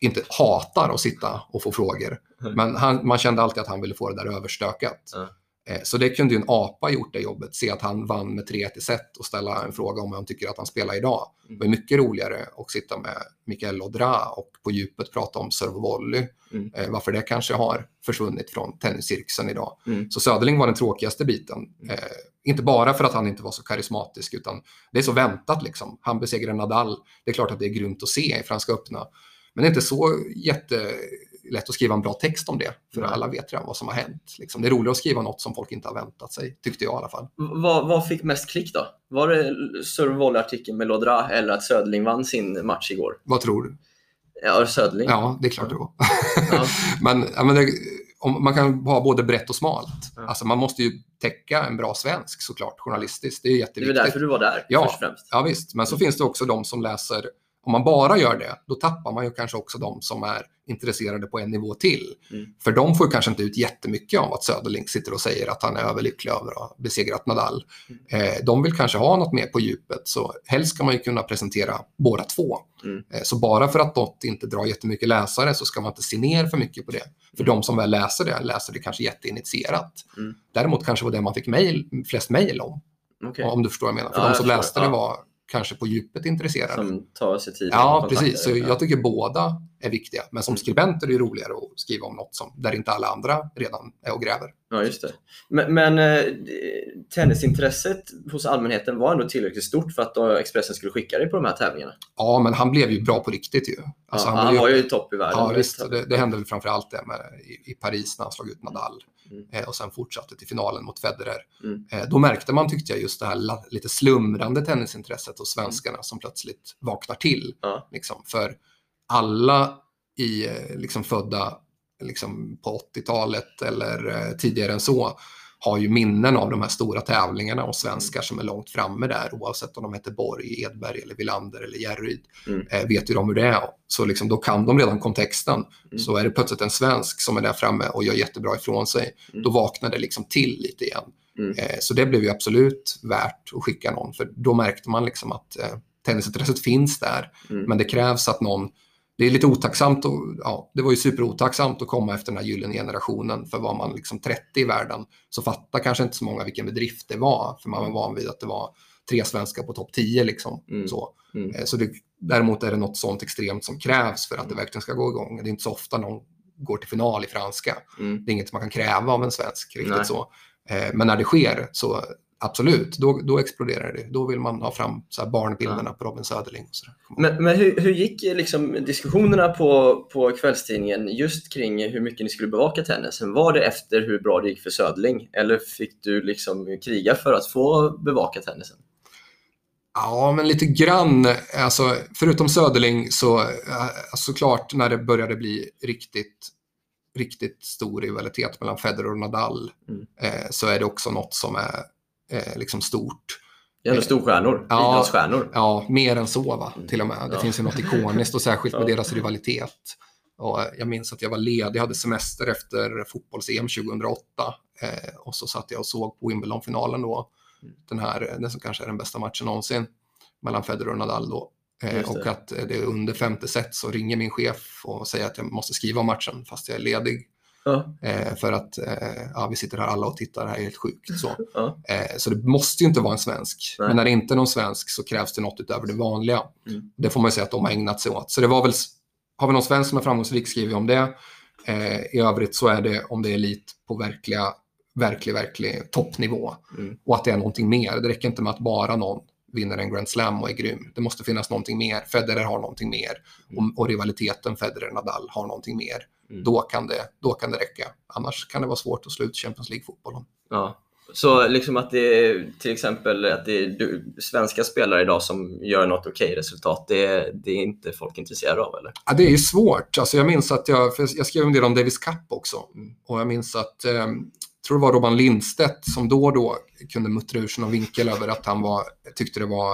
Speaker 3: inte hatar att sitta och få frågor.
Speaker 2: Mm.
Speaker 3: Men han, man kände alltid att han ville få det där överstökat.
Speaker 2: Ja.
Speaker 3: Eh, Så det kunde ju en apa gjort det jobbet. Se att han vann med 3-1 i set och ställa en fråga om hur han tycker att han spelar idag. Det var mycket roligare att sitta med Mikael Lodra och på djupet prata om serve och volley.
Speaker 2: Mm.
Speaker 3: Eh, Varför det kanske har försvunnit från tenniscirkusen idag.
Speaker 2: Mm.
Speaker 3: Så Söderling var den tråkigaste biten. Eh, inte bara för att han inte var så karismatisk utan det är så väntat liksom. Han besegrade Nadal. Det är klart att det är grymt att se i Franska öppna. Men det är inte så jättelätt att skriva en bra text om det. För
Speaker 2: Nej.
Speaker 3: alla vet redan vad som har hänt. Liksom. Det är roligare att skriva något som folk inte har väntat sig, tyckte jag i alla fall.
Speaker 2: Vad, vad fick mest klick då? Var det serve volley-artikeln med Lodra eller att Söderling vann sin match igår?
Speaker 3: Vad tror du?
Speaker 2: Ja, Söderling.
Speaker 3: Ja, det är klart det var.
Speaker 2: Ja. [laughs]
Speaker 3: men ja, men det, om, man kan ha både brett och smalt.
Speaker 2: Ja.
Speaker 3: Alltså, man måste ju täcka en bra svensk såklart, journalistiskt. Det är
Speaker 2: Det är
Speaker 3: jätteviktigt.
Speaker 2: därför du var där
Speaker 3: Ja.
Speaker 2: först och främst.
Speaker 3: Ja visst, men så finns det också de som läser, om man bara gör det, då tappar man ju kanske också de som är intresserade på en nivå till.
Speaker 2: Mm.
Speaker 3: För de får ju kanske inte ut jättemycket av att Söderling sitter och säger att han är överlycklig över att ha besegrat Nadal.
Speaker 2: Mm.
Speaker 3: Eh, de vill kanske ha något mer på djupet, så helst ska man ju kunna presentera båda två.
Speaker 2: Mm.
Speaker 3: Eh, så bara för att något inte drar jättemycket läsare så ska man inte se ner för mycket på det. För
Speaker 2: Mm.
Speaker 3: de som väl läser det, läser det kanske jätteinitierat.
Speaker 2: Mm.
Speaker 3: Däremot kanske var det man fick mail, flest mejl om.
Speaker 2: Okej.
Speaker 3: Om du förstår vad jag menar. För
Speaker 2: Ja,
Speaker 3: de som läste det var kanske på djupet intresserade.
Speaker 2: Som tar sig tid.
Speaker 3: ja, precis. Så
Speaker 2: Ja.
Speaker 3: jag tycker båda är viktiga. Men som
Speaker 2: Mm.
Speaker 3: skribent är det ju roligare att skriva om något som, där inte alla andra redan är och gräver.
Speaker 2: Ja, just det. Men, men eh, tennisintresset hos allmänheten var ändå tillräckligt stort för att då Expressen skulle skicka dig på de här tävlingarna.
Speaker 3: Ja, men han blev ju bra på riktigt ju. Alltså,
Speaker 2: ja,
Speaker 3: blev
Speaker 2: han var ju topp i världen.
Speaker 3: Ja, visst. Det, det hände väl framför allt det med, i, i Paris när han slog ut Nadal.
Speaker 2: Mm.
Speaker 3: Eh, och sen fortsatte till finalen mot Federer.
Speaker 2: Mm.
Speaker 3: Eh, då märkte man, tyckte jag, just det här lite slumrande tennisintresset hos svenskarna som plötsligt vaknar till.
Speaker 2: Ja.
Speaker 3: Liksom, för alla i, eh, liksom, födda liksom, på 80-talet eller tidigare än så har ju minnen av de här stora tävlingarna och svenskar som är långt framme där oavsett om de heter Borg, Edberg, eller Villander eller Järryd.
Speaker 2: Mm.
Speaker 3: Eh, vet ju de hur det är. Så liksom, då kan de redan kontexten.
Speaker 2: Mm.
Speaker 3: Så är det plötsligt en svensk som är där framme och gör jättebra ifrån sig,
Speaker 2: Mm.
Speaker 3: då vaknar det liksom till lite igen.
Speaker 2: Mm.
Speaker 3: Eh, så det blev ju absolut värt att skicka någon, för då märkte man liksom att eh, tennisintresset finns där.
Speaker 2: Mm.
Speaker 3: Men det krävs att någon, det är lite otacksamt, och, ja, det var ju superotacksamt att komma efter den här gyllene generationen. För var man liksom 30 i världen så fattar kanske inte så många vilken bedrift det var. För man var van vid att det var tre svenskar på topp 10 liksom.
Speaker 2: Mm.
Speaker 3: Så,
Speaker 2: Mm.
Speaker 3: Eh, så det, däremot är det något sånt extremt som krävs för att det verkligen ska gå igång. Det är inte så ofta någon går till final i franska.
Speaker 2: Mm.
Speaker 3: Det är inget man kan kräva av en svensk riktigt
Speaker 2: Nej.
Speaker 3: så. Eh, Men när det sker så absolut, då, då exploderar det. Då vill man ha fram så barnbilderna på Robin Söderling. Och så.
Speaker 2: Men, men hur, hur gick liksom diskussionerna på, på kvällstidningen just kring hur mycket ni skulle bevaka tennisen? Var det efter hur bra det gick för Söderling? Eller fick du liksom kriga för att få bevaka tennisen?
Speaker 3: Ja, men lite grann. Alltså, förutom Söderling så eh, såklart när det började bli riktigt, riktigt stor rivalitet mellan Federer och Nadal
Speaker 2: Mm.
Speaker 3: eh, så är det också något som är eh, liksom stort.
Speaker 2: Det är ändå storstjärnor,
Speaker 3: Ja.
Speaker 2: idrottsstjärnor.
Speaker 3: Ja, mer än så va, till och med. Det
Speaker 2: Ja.
Speaker 3: finns ju något ikoniskt och särskilt med
Speaker 2: Ja.
Speaker 3: deras rivalitet. Och jag minns att jag var ledig, jag hade semester efter fotbolls-EM 2008 eh, och så satt jag och såg på Wimbledon-finalen då.
Speaker 2: Mm.
Speaker 3: Den här, den som kanske är den bästa matchen någonsin mellan Federer och Nadal då. Eh, och att eh, det är under femte set så ringer min chef och säger att jag måste skriva om matchen fast jag är ledig.
Speaker 2: Ja.
Speaker 3: Eh, för att eh, ja, vi sitter här alla och tittar, det här är helt sjukt. Så.
Speaker 2: Ja.
Speaker 3: Eh, så det måste ju inte vara en svensk.
Speaker 2: Nej.
Speaker 3: Men när det inte är någon svensk så krävs det något utöver det vanliga.
Speaker 2: Mm.
Speaker 3: Det får man ju säga att de har ägnat sig åt. Så det var väl, har vi någon svensk som är framgångsrik skriver vi om det. Eh, I övrigt så är det om det är elit på verkliga, verklig, verklig toppnivå.
Speaker 2: Mm.
Speaker 3: Och att det är någonting mer. Det räcker inte med att bara någon vinner en Grand Slam och är grym. Det måste finnas någonting mer. Federer har någonting mer. Och, och rivaliteten Federer-Nadal har någonting mer.
Speaker 2: Mm.
Speaker 3: Då, kan det, då kan det räcka. Annars kan det vara svårt att slå ut Champions League-fotbollen.
Speaker 2: Ja. Så liksom att det är till exempel att det är du, svenska spelare idag som gör något okej resultat, det, är- det är inte folk intresserade av eller?
Speaker 3: Ja, det är ju svårt. Alltså jag minns att jag, jag skrev en del om Davis Cup också. Och jag minns att, eh, tror det var Robban Lindstedt som då och då kunde muttra ur sig någon vinkel över att han var, tyckte det var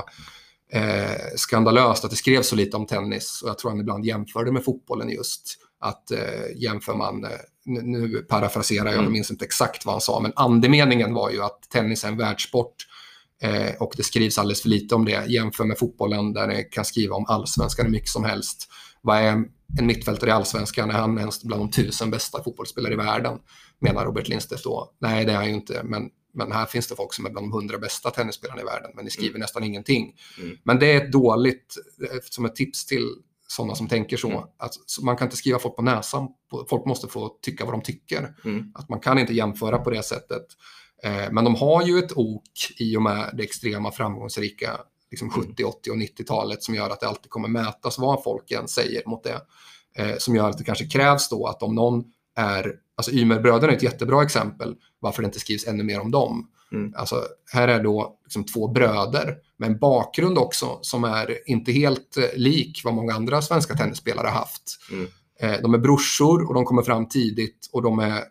Speaker 3: eh, skandalöst att det skrevs så lite om tennis. Och jag tror han ibland jämförde med fotbollen just. Att eh, jämför man, eh, nu, parafraserar jag,
Speaker 2: Mm.
Speaker 3: jag minns inte exakt vad han sa, men andemeningen var ju att tennis är en världssport. Eh, och det skrivs alldeles för lite om det. Jämför med fotbollen där det kan skriva om allsvenskan hur mycket som helst. Vad är en mittfältare i allsvenskan? Är han ens bland de tusen bästa fotbollsspelare i världen? Menar Robert Lindstedt då. Nej, det är han ju inte. Men, men här finns det folk som är bland de hundra bästa tennisspelarna i världen. Men ni skriver nästan ingenting.
Speaker 2: Mm.
Speaker 3: Men det är ett dåligt, eh, som ett tips till sådana som tänker så.
Speaker 2: Mm.
Speaker 3: Att, så man kan inte skriva folk på näsan. Folk måste få tycka vad de tycker.
Speaker 2: Mm.
Speaker 3: Att man kan inte jämföra på det sättet. Eh, men de har ju ett ok i och med det extrema framgångsrika liksom
Speaker 2: Mm.
Speaker 3: 70, 80 och 90-talet som gör att det alltid kommer mätas vad folk än säger mot det. Eh, som gör att det kanske krävs då att om någon är, alltså Ymerbröderna är ett jättebra exempel varför det inte skrivs ännu mer om dem.
Speaker 2: Mm.
Speaker 3: Alltså, här är då liksom två bröder med en bakgrund också som är inte helt eh, lik vad många andra svenska tennisspelare har haft.
Speaker 2: Mm.
Speaker 3: Eh, de är brorsor och de kommer fram tidigt och de är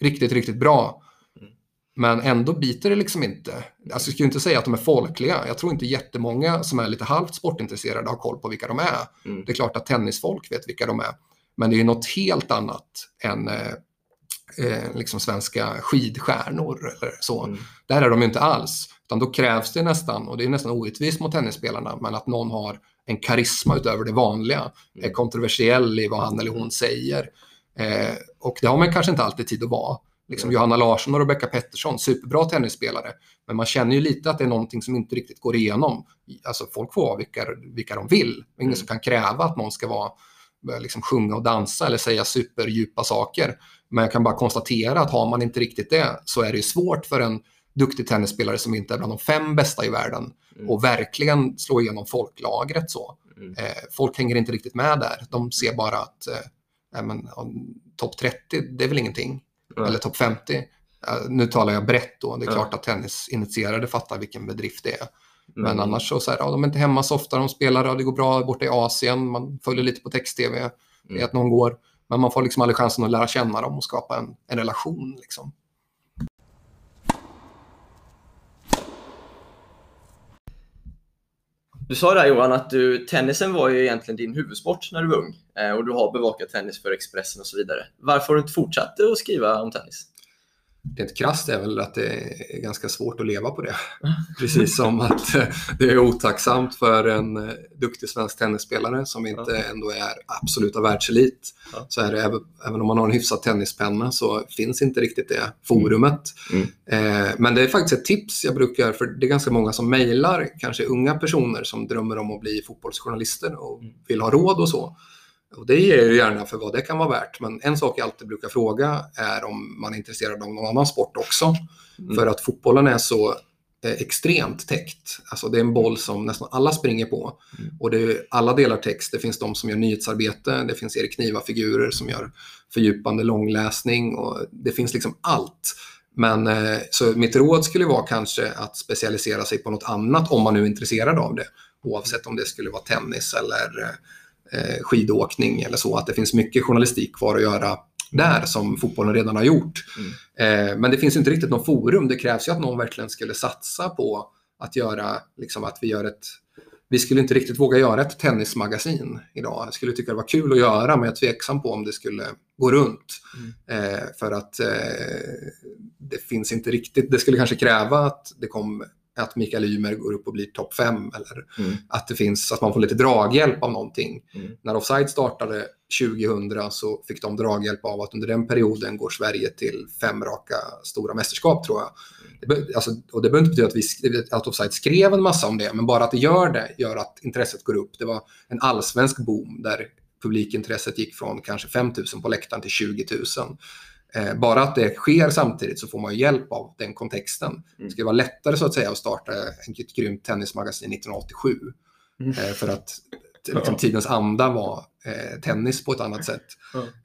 Speaker 3: riktigt, riktigt bra.
Speaker 2: Mm.
Speaker 3: Men ändå biter det liksom inte. Alltså, jag skulle inte säga att de är folkliga. Jag tror inte jättemånga som är lite halvt sportintresserade har koll på vilka de är.
Speaker 2: Mm.
Speaker 3: Det är klart att tennisfolk vet vilka de är. Men det är något helt annat än eh, eh, liksom svenska skidstjärnor eller så.
Speaker 2: Mm.
Speaker 3: Där är de ju inte alls. Utan då krävs det nästan, och det är nästan orättvist mot tennisspelarna, men att någon har en karisma utöver det vanliga.
Speaker 2: Mm.
Speaker 3: Är kontroversiell i vad han eller hon säger. Eh, och det har man kanske inte alltid tid att vara. Liksom. Johanna Larsson och Rebecca Pettersson, superbra tennisspelare. Men man känner ju lite att det är någonting som inte riktigt går igenom. Alltså folk får vara vilka, vilka de vill. Ingen
Speaker 2: Mm.
Speaker 3: som kan kräva att någon ska vara, börja liksom sjunga och dansa eller säga superdjupa saker. Men jag kan bara konstatera att har man inte riktigt det så är det ju svårt för en duktig tennisspelare som inte är bland de fem bästa i världen
Speaker 2: Mm.
Speaker 3: och verkligen slå igenom folklagret så.
Speaker 2: Mm.
Speaker 3: Eh, folk hänger inte riktigt med där. De ser bara att eh, ja, topp 30, det är väl ingenting.
Speaker 2: Ja.
Speaker 3: Eller topp 50. Eh, nu talar jag brett då. Det är klart att tennisinitierade fattar vilken bedrift det är. Men
Speaker 2: Mm.
Speaker 3: annars så, så här, ja, de är inte hemma så ofta. De spelar, ja, det går bra borta i Asien. Man följer lite på text-tv.
Speaker 2: Mm.
Speaker 3: Vet att någon går. Men man får liksom aldrig chansen att lära känna dem och skapa en, en relation. Liksom.
Speaker 2: Du sa där Johan att du, tennisen var ju egentligen din huvudsport när du var ung eh, och du har bevakat tennis för Expressen och så vidare. Varför har du inte fortsatt att skriva om tennis?
Speaker 3: Rent krasst är väl att det är ganska svårt att leva på det. Precis som att eh, det är otacksamt för en eh, duktig svensk tennisspelare som inte ändå är absoluta världselit. Så är det, även- om man har en hyfsad tennispenna så finns inte riktigt det forumet.
Speaker 2: Mm.
Speaker 3: Eh, Men det är faktiskt ett tips jag brukar, för det är ganska många som mejlar, kanske unga personer som drömmer om att bli fotbollsjournalister och
Speaker 2: Mm.
Speaker 3: vill ha råd och så. Och det ger jag ju gärna för vad det kan vara värt. Men en sak jag alltid brukar fråga är om man är intresserad av någon annan sport också.
Speaker 2: Mm.
Speaker 3: För att fotbollen är så eh, extremt täckt. Alltså det är en boll som nästan alla springer på.
Speaker 2: Mm.
Speaker 3: Och det är alla delar text. Det finns de som gör nyhetsarbete, det finns Erik Niva-figurer som gör fördjupande långläsning och det finns liksom allt. Men eh, så mitt råd skulle vara kanske att specialisera sig på något annat om man nu är intresserad av det. Oavsett om det skulle vara tennis eller eh, skidåkning eller så. Att det finns mycket journalistik kvar att göra där som fotbollen redan har gjort. Eh, men det finns inte riktigt någon forum. Det krävs ju att någon verkligen skulle satsa på att göra, liksom att vi gör ett vi skulle inte riktigt våga göra ett tennismagasin idag. Jag skulle tycka det var kul att göra, men jag är tveksam på om det skulle gå runt. Eh, för att eh, det finns inte riktigt, det skulle kanske kräva att det kom att Mikael Ymer går upp och blir topp fem eller
Speaker 2: Mm.
Speaker 3: att det finns, att man får lite draghjälp av någonting.
Speaker 2: Mm.
Speaker 3: När Offside startade 2000 så fick de draghjälp av att under den perioden går Sverige till fem raka stora mästerskap tror jag. Det, alltså, och det behöver inte betyda att, vi, att Offside skrev en massa om det, men bara att det gör det gör att intresset går upp. Det var en allsvensk boom där publikintresset gick från kanske 5 000 på läktaren till 20 000. Eh, bara att det sker samtidigt så får man hjälp av den kontexten. Det skulle vara lättare så att säga att starta ett grymt tennismagasin 1987.
Speaker 2: Mm.
Speaker 3: Eh, för att liksom, tidens anda var eh, tennis på ett annat sätt.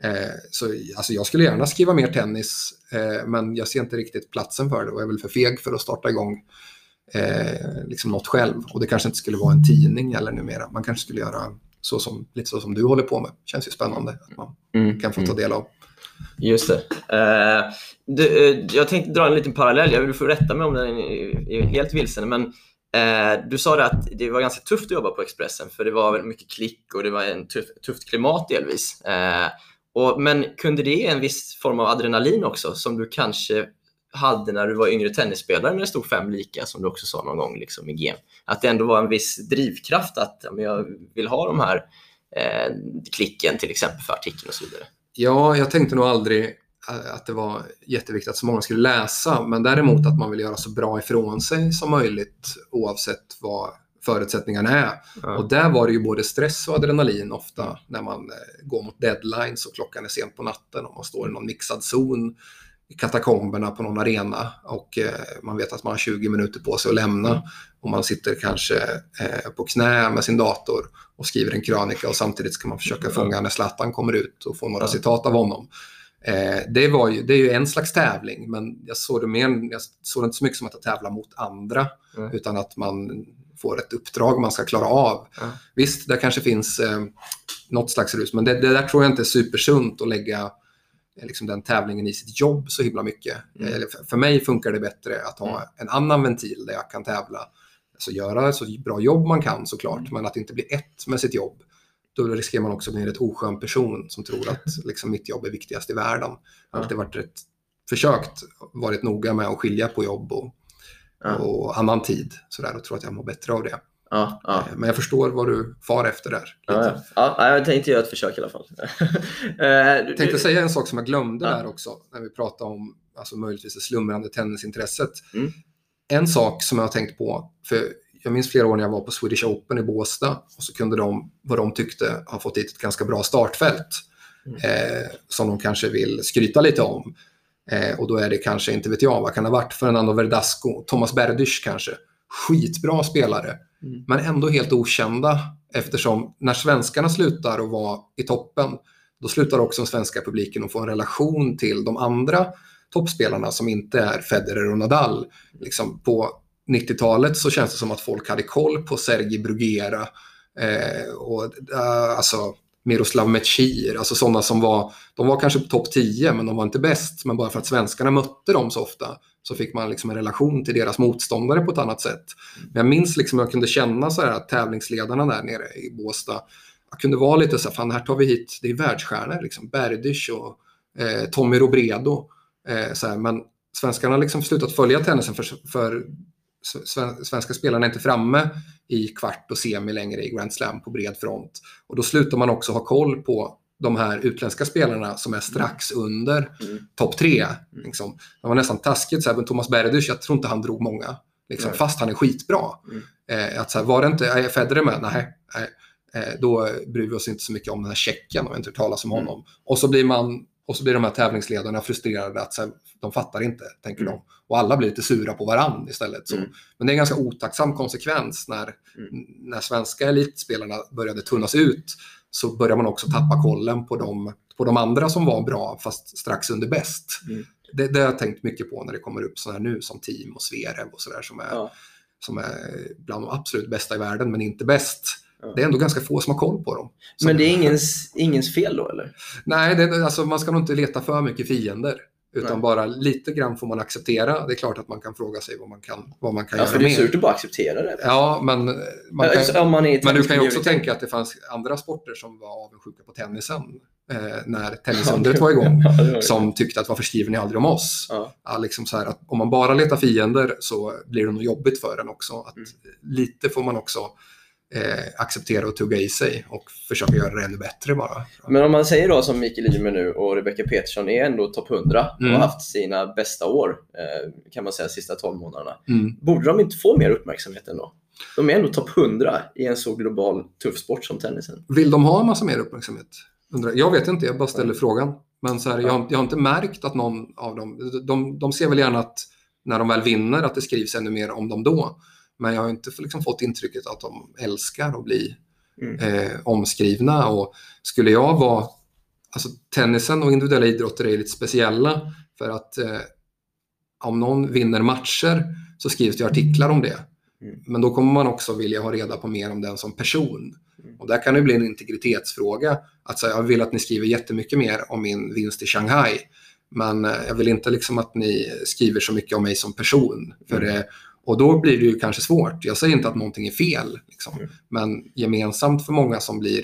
Speaker 3: Eh, så alltså, jag skulle gärna skriva mer tennis, men jag ser inte riktigt platsen för det och jag är väl för feg för att starta igång liksom något själv. Och det kanske inte skulle vara en tidning eller numera. Man kanske skulle göra så som, lite så som du håller på med. känns ju spännande att man
Speaker 2: Mm.
Speaker 3: kan få ta del av.
Speaker 2: Just det. Eh, du, eh, jag tänkte dra en liten parallell. Jag vill få rätta mig om den är är helt vilsen. Men eh, du sa det att det var ganska tufft att jobba på Expressen för det var väldigt mycket klick och det var en tuff, tufft klimat delvis. Eh, och, men kunde det ge en viss form av adrenalin också som du kanske hade när du var yngre tennisspelare när det stod fem lika som du också sa någon gång liksom, i GM? Att det ändå var en viss drivkraft att ja, men jag vill ha de här eh, klicken till exempel för artikeln och så vidare.
Speaker 3: Ja, jag tänkte nog aldrig eh, att det var jätteviktigt att så många skulle läsa, men däremot att man vill göra så bra ifrån sig som möjligt oavsett vad förutsättningarna är.
Speaker 2: Ja.
Speaker 3: Och där var det ju både stress och adrenalin ofta när man eh, går mot deadlines och klockan är sent på natten och man står i någon mixad zon i katakomberna på någon arena och eh, man vet att man har 20 minuter på sig att lämna och man sitter kanske på knä med sin dator och skriver en krönika och samtidigt ska man försöka fånga när Zlatan kommer ut och få några citat av honom. Eh, det, var ju, det är ju en slags tävling, men jag såg det, mer, jag såg det inte så mycket som att jag tävlar mot andra,
Speaker 2: Mm.
Speaker 3: utan att man får ett uppdrag man ska klara av.
Speaker 2: Ja.
Speaker 3: Visst, det kanske finns eh, något slags rus, men det, det där tror jag inte är supersunt att lägga eh, liksom, den tävlingen i sitt jobb så himla mycket.
Speaker 2: Mm.
Speaker 3: Eller för, för mig funkar det bättre att ha en annan ventil där jag kan tävla. Alltså göra så bra jobb man kan såklart,
Speaker 2: Mm.
Speaker 3: men att inte bli ett med sitt jobb. Då riskerar man också att bli en rätt oskön person som tror att [laughs] liksom, mitt jobb är viktigast i världen. Jag har alltid varit rätt, försökt varit noga med att skilja på jobb och,
Speaker 2: Ja.
Speaker 3: och annan tid. Sådär, och tror att jag mår bättre av det.
Speaker 2: Ja, ja.
Speaker 3: Eh, Men jag förstår vad du far efter där.
Speaker 2: Ja, ja. ja, jag tänkte göra ett försök i alla fall. [laughs] Eh,
Speaker 3: Jag tänkte säga en sak som jag glömde där också, när vi pratade om alltså, möjligtvis det slumrande tennisintresset.
Speaker 2: Mm.
Speaker 3: En sak som jag har tänkt på, för jag minns flera år när jag var på Swedish Open i Båstad och så kunde de, vad de tyckte, ha fått hit ett ganska bra startfält
Speaker 2: Mm.
Speaker 3: eh, som de kanske vill skryta lite om. Eh, och då är det kanske, inte vet jag, vad kan det ha varit, Fernando Verdasco, Thomas Berdych kanske. Skitbra spelare,
Speaker 2: Mm.
Speaker 3: men ändå helt okända eftersom när svenskarna slutar att vara i toppen, då slutar också den svenska publiken att få en relation till de andra toppspelarna som inte är Federer och Nadal. Liksom på 90-talet så känns det som att folk hade koll på Sergej Bruguera eh, och eh, alltså Miroslav Mechir, alltså sådana som var, de var kanske på topp 10 men de var inte bäst. Men bara för att svenskarna mötte dem så ofta så fick man liksom en relation till deras motståndare på ett annat sätt. Men jag minns liksom jag kunde känna så här att tävlingsledarna där nere i Båstad, jag kunde vara lite så här, fan här tar vi hit, det är världsstjärnor liksom, Berdych och eh, Tommy Robredo. Eh, så här, men svenskarna har liksom slutat följa tennisen för, för svenska spelarna är inte framme i kvart och semi längre i Grand Slam på bred front. Och då slutar man också ha koll på de här utländska spelarna som är strax under mm. topp tre. Mm. Liksom. Det var nästan taskigt, så här, men Thomas Berdych, jag tror inte han drog många. Liksom, fast han är skitbra. Mm. Eh, att, så här, var det inte, är Federer med? Nej. nej. Eh, då bryr vi oss inte så mycket om den här checken och inte hört talas om mm. honom. Och så blir man och så blir de här tävlingsledarna frustrerade att här, de fattar inte, tänker mm. de. Och alla blir lite sura på varann istället. Mm. Men det är en ganska otacksam konsekvens när, mm. när svenska elitspelarna började tunnas ut så börjar man också tappa kollen på de, på de andra som var bra fast strax under bäst. Mm. Det, det har jag tänkt mycket på när det kommer upp sådana här nu som Team och Zverev och sådär som, är ja. som är bland de absolut bästa i världen men inte bäst. Det är ändå ganska få som har koll på dem.
Speaker 2: Men det är ingens, ingens fel då eller?
Speaker 3: Nej, det, alltså, man ska nog inte leta för mycket fiender. Utan Nej. bara lite grann får man acceptera. Det är klart att man kan fråga sig vad man kan, vad man kan
Speaker 2: ja,
Speaker 3: göra
Speaker 2: för det är surt att bara acceptera det.
Speaker 3: Ja, men, man kan, man men du kan ju också tänka att det fanns andra sporter som var avundsjuka på tennisen. Eh, när [laughs] tennisundret var igång. Ja, som tyckte att varför skriver ni aldrig om oss? Ja. Ja, liksom så att om man bara letar fiender så blir det nog jobbigt för en också. Att mm. Lite får man också eh, acceptera och tugga i sig och försöka göra det ännu bättre bara.
Speaker 2: Men om man säger då som Mikael Ymer nu och Rebecca Petersson är ändå topp 100 mm. och har haft sina bästa år eh, kan man säga sista 12 månaderna. Mm. Borde de inte få mer uppmärksamhet ändå? De är ändå topp 100 i en så global tuff sport som tennisen.
Speaker 3: Vill de ha en massa mer uppmärksamhet? Jag vet inte, jag bara ställer ja. frågan. Men så här, jag, har, jag, har, inte märkt att någon av dem... De, de ser väl gärna att när de väl vinner att det skrivs ännu mer om dem då. Men jag har inte liksom fått intrycket att de älskar att bli mm. eh, omskrivna. Och skulle jag vara... Alltså tennisen och individuella idrotter är lite speciella för att eh, om någon vinner matcher så skrivs det artiklar om det. Mm. Men då kommer man också vilja ha reda på mer om den som person. Mm. Och där kan det bli en integritetsfråga. Att säga, jag vill att ni skriver jättemycket mer om min vinst i Shanghai. Men eh, jag vill inte liksom att ni skriver så mycket om mig som person. För mm. Och då blir det ju kanske svårt. Jag säger inte att någonting är fel. Liksom. Mm. Men gemensamt för många som blir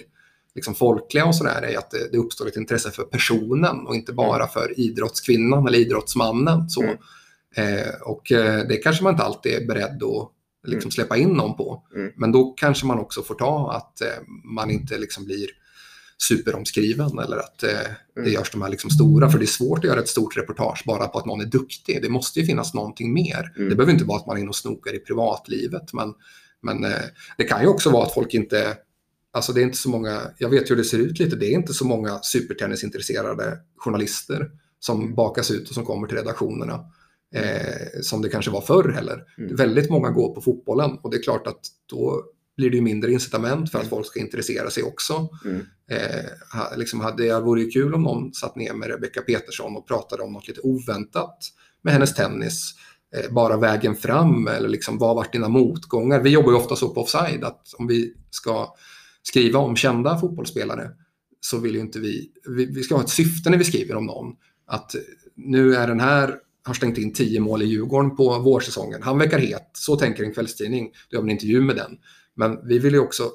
Speaker 3: liksom folkliga och sådär är att det, det, uppstår ett intresse för personen och inte bara mm. för idrottskvinnan eller idrottsmannen. Så. Mm. Eh, och eh, det kanske man inte alltid är beredd att liksom, mm. släppa in någon på. Mm. Men då kanske man också får ta att eh, man inte liksom blir superomskriven eller att eh, det mm. görs de här liksom stora. För det är svårt att göra ett stort reportage bara på att någon är duktig. Det måste ju finnas någonting mer. Mm. Det behöver inte vara att man är inne och snokar i privatlivet. Men, men eh, det kan ju också vara att folk inte Alltså det är inte så många, jag vet hur det ser ut lite, det är inte så många supertennisintresserade journalister som mm. bakas ut och som kommer till redaktionerna. Eh, som det kanske var förr heller. Mm. Väldigt många går på fotbollen och det är klart att då blir det ju mindre incitament för att mm. folk ska intressera sig också. Mm. Eh, liksom hade, det vore ju kul om någon satt ner med Rebecca Petersson och pratade om något lite oväntat med hennes tennis. Eh, bara vägen fram eller liksom, vad har varit dina motgångar? Vi jobbar ju ofta så på Offside att om vi ska skriva om kända fotbollsspelare så vill ju inte vi, vi, vi ska ha ett syfte när vi skriver om någon. Att nu är den här har stängt in tio mål i Djurgården på vårsäsongen. Han verkar het, så tänker en kvällstidning. Då gör vi en intervju med den. Men vi vill ju också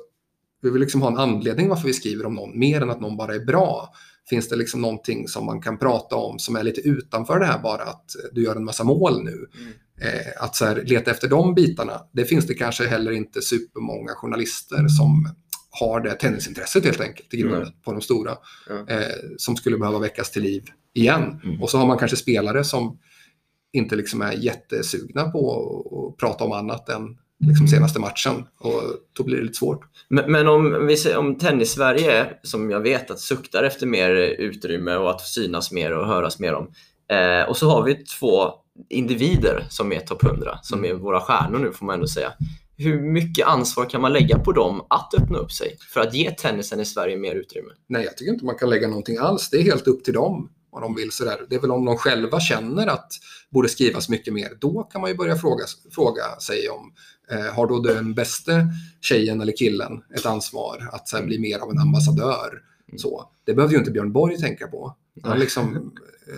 Speaker 3: vi vill liksom ha en anledning varför vi skriver om någon, mer än att någon bara är bra. Finns det liksom någonting som man kan prata om som är lite utanför det här bara att du gör en massa mål nu? Mm. Eh, att så här, leta efter de bitarna, det finns det kanske heller inte supermånga journalister som har det tennisintresset helt enkelt i grunden mm. på de stora. Mm. Eh, som skulle behöva väckas till liv igen. Mm. Och så har man kanske spelare som inte liksom är jättesugna på att prata om annat än liksom senaste matchen och då blir det lite svårt.
Speaker 2: Men, men om vi säger om tennis-Sverige, som jag vet att suktar efter mer utrymme och att synas mer och höras mer om. Eh, och så har vi två individer som är topp 100, som är våra stjärnor nu får man ändå säga. Hur mycket ansvar kan man lägga på dem att öppna upp sig för att ge tennisen i Sverige mer utrymme?
Speaker 3: Nej, jag tycker inte man kan lägga någonting alls. Det är helt upp till dem vad de vill. Sådär. Det är väl om de själva känner att borde skrivas mycket mer. Då kan man ju börja fråga, fråga sig om har då den bästa tjejen eller killen ett ansvar att här, bli mer av en ambassadör. Mm. Så, det behöver ju inte Björn Borg tänka på. Han liksom, eh,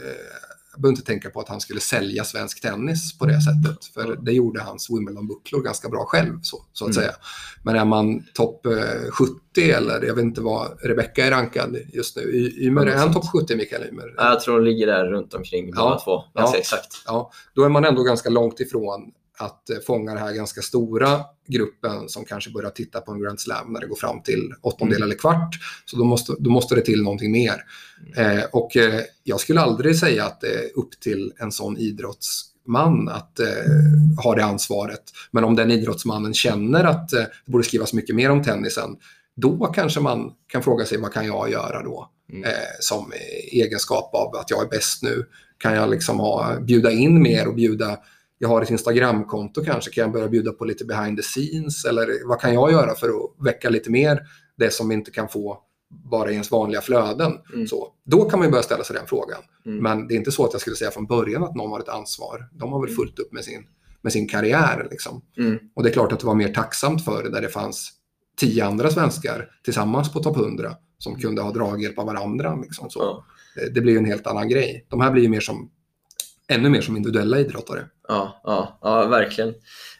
Speaker 3: jag behöver inte tänka på att han skulle sälja svensk tennis på det sättet. För det gjorde hans Wimbledon-bucklor ganska bra själv, så, så att
Speaker 2: Mm.
Speaker 3: säga. Men är man topp eh, 70 eller jag vet inte vad Rebecca är rankad just nu. Y- Ymer, är han topp 70 Mikael Ymer?
Speaker 2: Ja, Jag tror de ligger där runt omkring båda
Speaker 3: Ja.
Speaker 2: två. Ganska
Speaker 3: Ja.
Speaker 2: exakt.
Speaker 3: Ja, då är man ändå ganska långt ifrån att eh, fånga den här ganska stora gruppen som kanske börjar titta på en Grand Slam när det går fram till åttondel
Speaker 2: Mm.
Speaker 3: eller kvart. Så då måste, då måste det till någonting mer. Eh, och eh, jag skulle aldrig säga att det är upp till en sån idrottsman att eh, ha det ansvaret. Men om den idrottsmannen känner att eh, det borde skrivas mycket mer om tennisen, då kanske man kan fråga sig vad kan jag göra då?
Speaker 2: Mm.
Speaker 3: Som egenskap av att jag är bäst nu. Kan jag liksom ha, bjuda in mer och bjuda jag har ett Instagramkonto kanske, kan jag börja bjuda på lite behind the scenes eller vad kan jag göra för att väcka lite mer det som inte kan få bara i ens vanliga flöden.
Speaker 2: Mm.
Speaker 3: Så, då kan man ju börja ställa sig den frågan.
Speaker 2: Mm.
Speaker 3: Men det är inte så att jag skulle säga från början att någon har ett ansvar. De har väl fullt upp med sin, med sin karriär. Liksom.
Speaker 2: Mm.
Speaker 3: Och det är klart att det var mer tacksamt för det där det fanns tio andra svenskar tillsammans på topp 100 som kunde ha draghjälp av varandra. Liksom, så.
Speaker 2: Ja.
Speaker 3: Det- Det blir ju en helt annan grej. De här blir ju mer som, ännu mer som individuella idrottare.
Speaker 2: Ja, ja, ja verkligen.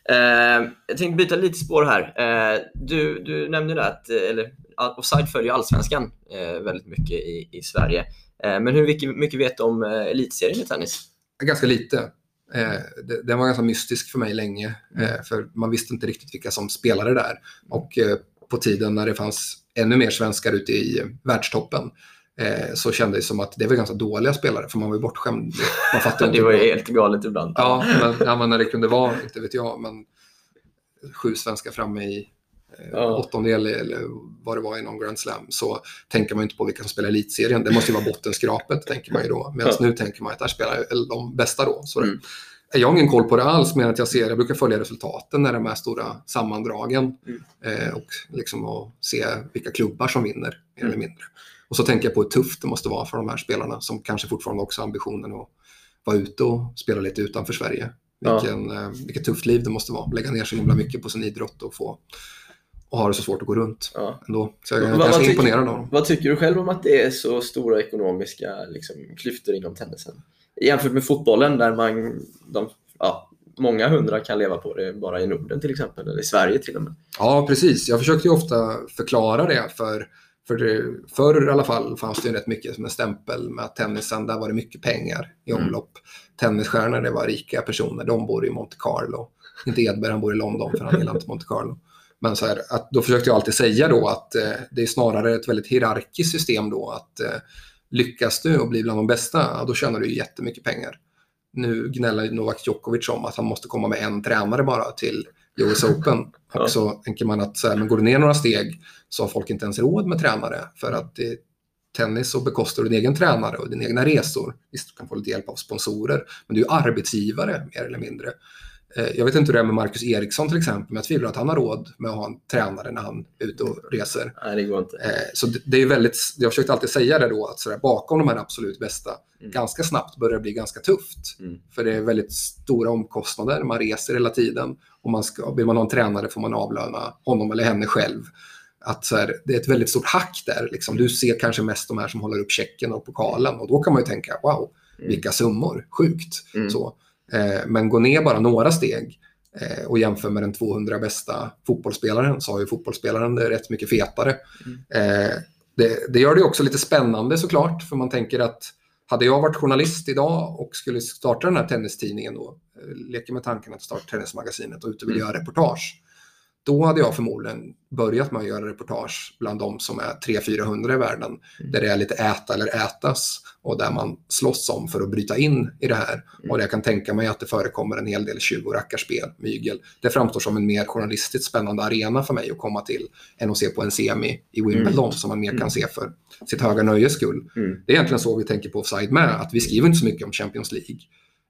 Speaker 2: Eh, jag tänkte byta lite spår här. Eh, du, du nämnde det att, eh, eller Offside följer allsvenskan eh, väldigt mycket i, i Sverige. Eh, men hur mycket, mycket vet du om eh, elitserien i tennis?
Speaker 3: Ganska lite. Det, den var ganska mystisk för mig länge. Eh, för man visste inte riktigt vilka som spelade där. Och på tiden när det fanns ännu mer svenskar ute i världstoppen eh, så kändes det som att det var ganska dåliga spelare för man var ju bortskämd. Man fattade [laughs] inte
Speaker 2: Det var ju helt galet ibland.
Speaker 3: Ja, men, ja, men när det kunde vara, inte vet jag, men sju svenskar framme i eh,
Speaker 2: Ja.
Speaker 3: åttondel eller vad det var i någon Grand Slam så tänker man ju inte på vilka som spelar elitserien. Det måste ju vara bottenskrapet, tänker man ju då. Medan
Speaker 2: Ja.
Speaker 3: nu tänker man att där spelar de bästa då. Så
Speaker 2: Mm.
Speaker 3: Jag har ingen koll på det alls, men att jag ser, jag brukar följa resultaten när de här stora sammandragen
Speaker 2: Mm.
Speaker 3: eh, och liksom och se vilka klubbar som vinner, mer eller
Speaker 2: Mm.
Speaker 3: mindre. Och så tänker jag på hur tufft det måste vara för de här spelarna som kanske fortfarande också har ambitionen att vara ute och spela lite utanför Sverige.
Speaker 2: Ja.
Speaker 3: Vilken, eh, vilket tufft liv det måste vara. Lägga ner så himla mycket på sin idrott och få och ha det så svårt att gå runt
Speaker 2: Ja.
Speaker 3: ändå. Så jag är
Speaker 2: Vad-
Speaker 3: imponerad av dem.
Speaker 2: Vad tycker du själv om att det är så stora ekonomiska liksom, klyftor inom tennisen? Jämfört med fotbollen där man, de, ja, många hundra kan leva på det bara i Norden till exempel, eller i Sverige till och med.
Speaker 3: Ja, precis. Jag försökte ju ofta förklara det för för det, förr i alla fall fanns det ju rätt mycket som en stämpel med att tennisen, där var det mycket pengar i
Speaker 2: Mm.
Speaker 3: omlopp. Tennisstjärnor, det var rika personer, de bor i Monte Carlo. Inte Edberg, han bor i London för han gillar inte Monte Carlo. Men så här, att, då försökte jag alltid säga då att eh, det är snarare ett väldigt hierarkiskt system då. Att eh, lyckas du och blir bland de bästa, då tjänar du jättemycket pengar. Nu gnäller Novak Djokovic om att han måste komma med en tränare bara till US Open.
Speaker 2: Ja.
Speaker 3: Och så tänker man att så här, men går du ner några steg så har folk inte ens råd med tränare. För att i tennis så bekostar du din egen tränare och dina egna resor. Visst, du kan få lite hjälp av sponsorer, men du är arbetsgivare mer eller mindre. Eh, Jag vet inte hur det är med Marcus Eriksson till exempel, men jag tvivlar att han har råd med att ha en tränare när han är ute och reser.
Speaker 2: Nej, det går inte.
Speaker 3: Eh, Så det- är väldigt, jag försökte alltid säga det då, att sådär, bakom de här absolut bästa,
Speaker 2: Mm.
Speaker 3: ganska snabbt börjar det bli ganska tufft.
Speaker 2: Mm.
Speaker 3: För det är väldigt stora omkostnader, man reser hela tiden. Och man ska, vill man ha en tränare får man avlöna honom eller henne själv. Att så här, det är ett väldigt stort hack där. Liksom. Du ser kanske mest de här som håller upp checken och pokalen och då kan man ju tänka, wow,
Speaker 2: Mm.
Speaker 3: vilka summor, sjukt.
Speaker 2: Mm.
Speaker 3: Så. Eh, men gå ner bara några steg eh, och jämför med den 200 bästa fotbollsspelaren så har ju fotbollsspelaren det rätt mycket fetare.
Speaker 2: Mm.
Speaker 3: Eh, det, det gör det också lite spännande såklart, för man tänker att hade jag varit journalist idag och skulle starta den här tennistidningen då, leker med tanken att starta Tennismagasinet och ute vill
Speaker 2: Mm.
Speaker 3: göra reportage, då hade jag förmodligen börjat med att göra reportage bland de som är 300-400 i världen,
Speaker 2: Mm.
Speaker 3: där det är lite äta eller ätas och där man slåss om för att bryta in i det här.
Speaker 2: Mm.
Speaker 3: Och jag kan tänka mig att det förekommer en hel del tjuv och rackarspel, mygel. Det framstår som en mer journalistiskt spännande arena för mig att komma till än att se på en semi i Wimbledon som man mer
Speaker 2: Mm.
Speaker 3: kan se för sitt höga nöjes skull.
Speaker 2: Mm.
Speaker 3: Det är egentligen så vi tänker på Offside med, att vi skriver inte så mycket om Champions League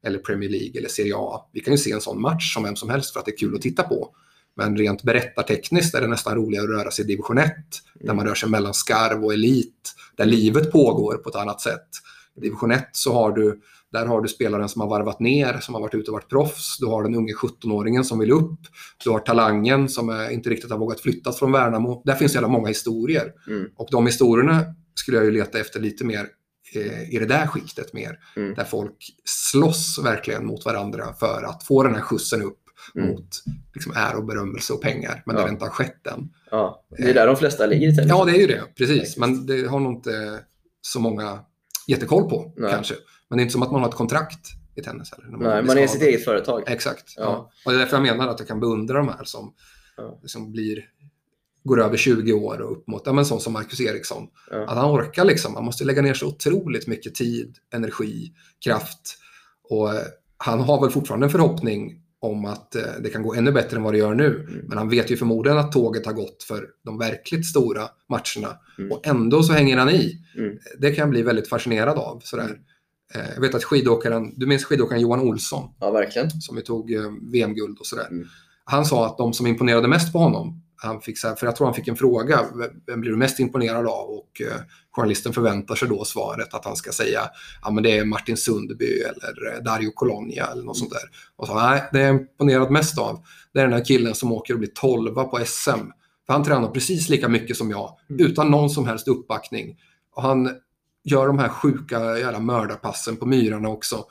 Speaker 3: eller Premier League eller Serie A. Vi kan ju se en sån match som vem som helst för att det är kul att titta på. Men rent berättartekniskt är det nästan roligare att röra sig i division 1, där man rör sig mellan skarv och elit, där livet pågår på ett annat sätt. I division 1 så har du, där har du spelaren som har varvat ner, som har varit ute och varit proffs. Du har den unge 17-åringen som vill upp. Du har talangen som inte riktigt har vågat flyttas från Värnamo. Där finns jävla många historier.
Speaker 2: Mm.
Speaker 3: Och de historierna skulle jag ju leta efter lite mer eh, i det där skiktet mer.
Speaker 2: Mm.
Speaker 3: Där folk slåss verkligen mot varandra för att få den här skjutsen upp
Speaker 2: Mm.
Speaker 3: mot liksom, ära och berömmelse och pengar. Men
Speaker 2: Ja.
Speaker 3: det inte har skett än.
Speaker 2: Ja, det är där de flesta ligger i tennis.
Speaker 3: Ja, det är ju det. Precis. Men det har nog inte så många jättekoll på
Speaker 2: Nej.
Speaker 3: kanske. Men det är inte som att man har ett kontrakt i tennis. Eller, när
Speaker 2: Nej, man är sitt eget företag.
Speaker 3: Exakt.
Speaker 2: Ja.
Speaker 3: Ja. Och det är därför jag menar att jag kan beundra de här som,
Speaker 2: Ja.
Speaker 3: som blir, går över 20 år och upp mot, ja men sån som Marcus Eriksson.
Speaker 2: Ja.
Speaker 3: Att han orkar liksom, man måste lägga ner så otroligt mycket tid, energi, kraft. Och eh, han har väl fortfarande en förhoppning om att eh, det kan gå ännu bättre än vad det gör nu.
Speaker 2: Mm.
Speaker 3: Men han vet ju förmodligen att tåget har gått för de verkligt stora matcherna.
Speaker 2: Mm.
Speaker 3: Och ändå så hänger han i.
Speaker 2: Mm.
Speaker 3: Det kan jag bli väldigt fascinerad av. Sådär.
Speaker 2: Mm.
Speaker 3: Eh, Jag vet att skidåkaren, du minns skidåkaren Johan Olsson?
Speaker 2: Ja, verkligen.
Speaker 3: som ju tog eh, VM-guld och sådär.
Speaker 2: Mm.
Speaker 3: Han sa att de som imponerade mest på honom, han fick så för jag tror han fick en fråga, "Vem- blir du mest imponerad av? Och eh, journalisten förväntar sig då svaret att han ska säga, ja men det är Martin Sundby eller eh, Dario Colonia eller något sånt där. Och sa, nej, det jag är imponerad mest av, det är den här killen som åker och blir tolva på SM. För han tränar precis lika mycket som jag,
Speaker 2: Mm.
Speaker 3: utan någon som helst uppbackning. Och han gör de här sjuka jävla mördarpassen på myrarna också